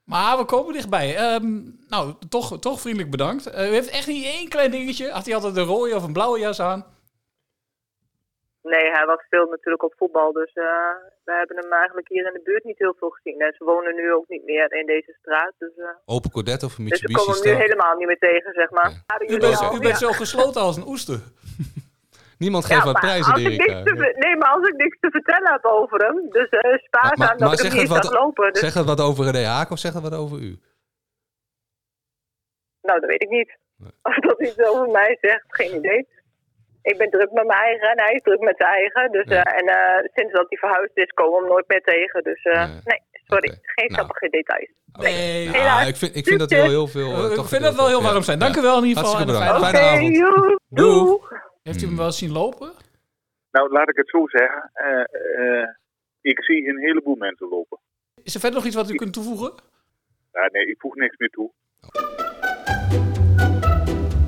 Maar we komen dichtbij. Ehm, nou, toch, toch vriendelijk bedankt. Eh, u heeft echt niet één klein dingetje. Had hij altijd een rode of een blauwe jas aan? Nee, hij was veel natuurlijk op voetbal, dus eh, we hebben hem eigenlijk hier in de buurt niet heel veel gezien. En ze wonen nu ook niet meer in deze straat, dus, eh, Open Corvette of een dus we Mitsubishi komen hem nu helemaal niet meer tegen, zeg maar. Ja, U bent, u bent ja. zo gesloten als een oester. Niemand Ja, geeft wat maar prijzen, ik Erika. Nee, maar als ik niks te vertellen heb over hem, dus eh spaarzaam Maar, dat maar ik hem niet wat, lopen. Dus, zeg het wat over René Haak of zeg het wat over u? Nou, dat weet ik niet. Of dat iets over mij zegt, geen idee. Ik ben druk met mijn eigen en hij is druk met zijn eigen. Dus, eh, en eh, sinds dat hij verhuisd is, komen we hem nooit meer tegen. Dus eh, nee, sorry, geen sappige details. Nee, Nou, helaas. ik vind, ik vind dat wel heel veel... Ik vind dat wel heel ja. warm zijn. Dank Ja. u wel in ieder geval. Fijne avond. Doeg. Heeft u hem wel zien lopen? Nou, laat ik het zo zeggen. Eh, eh, ik zie een heleboel mensen lopen. Is er verder nog iets wat u kunt toevoegen? Ja, nee, ik voeg niks meer toe.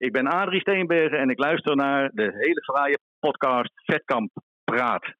Ik ben Adrie Steenbergen en ik luister naar de hele fraaie podcast Vetkamp Praat.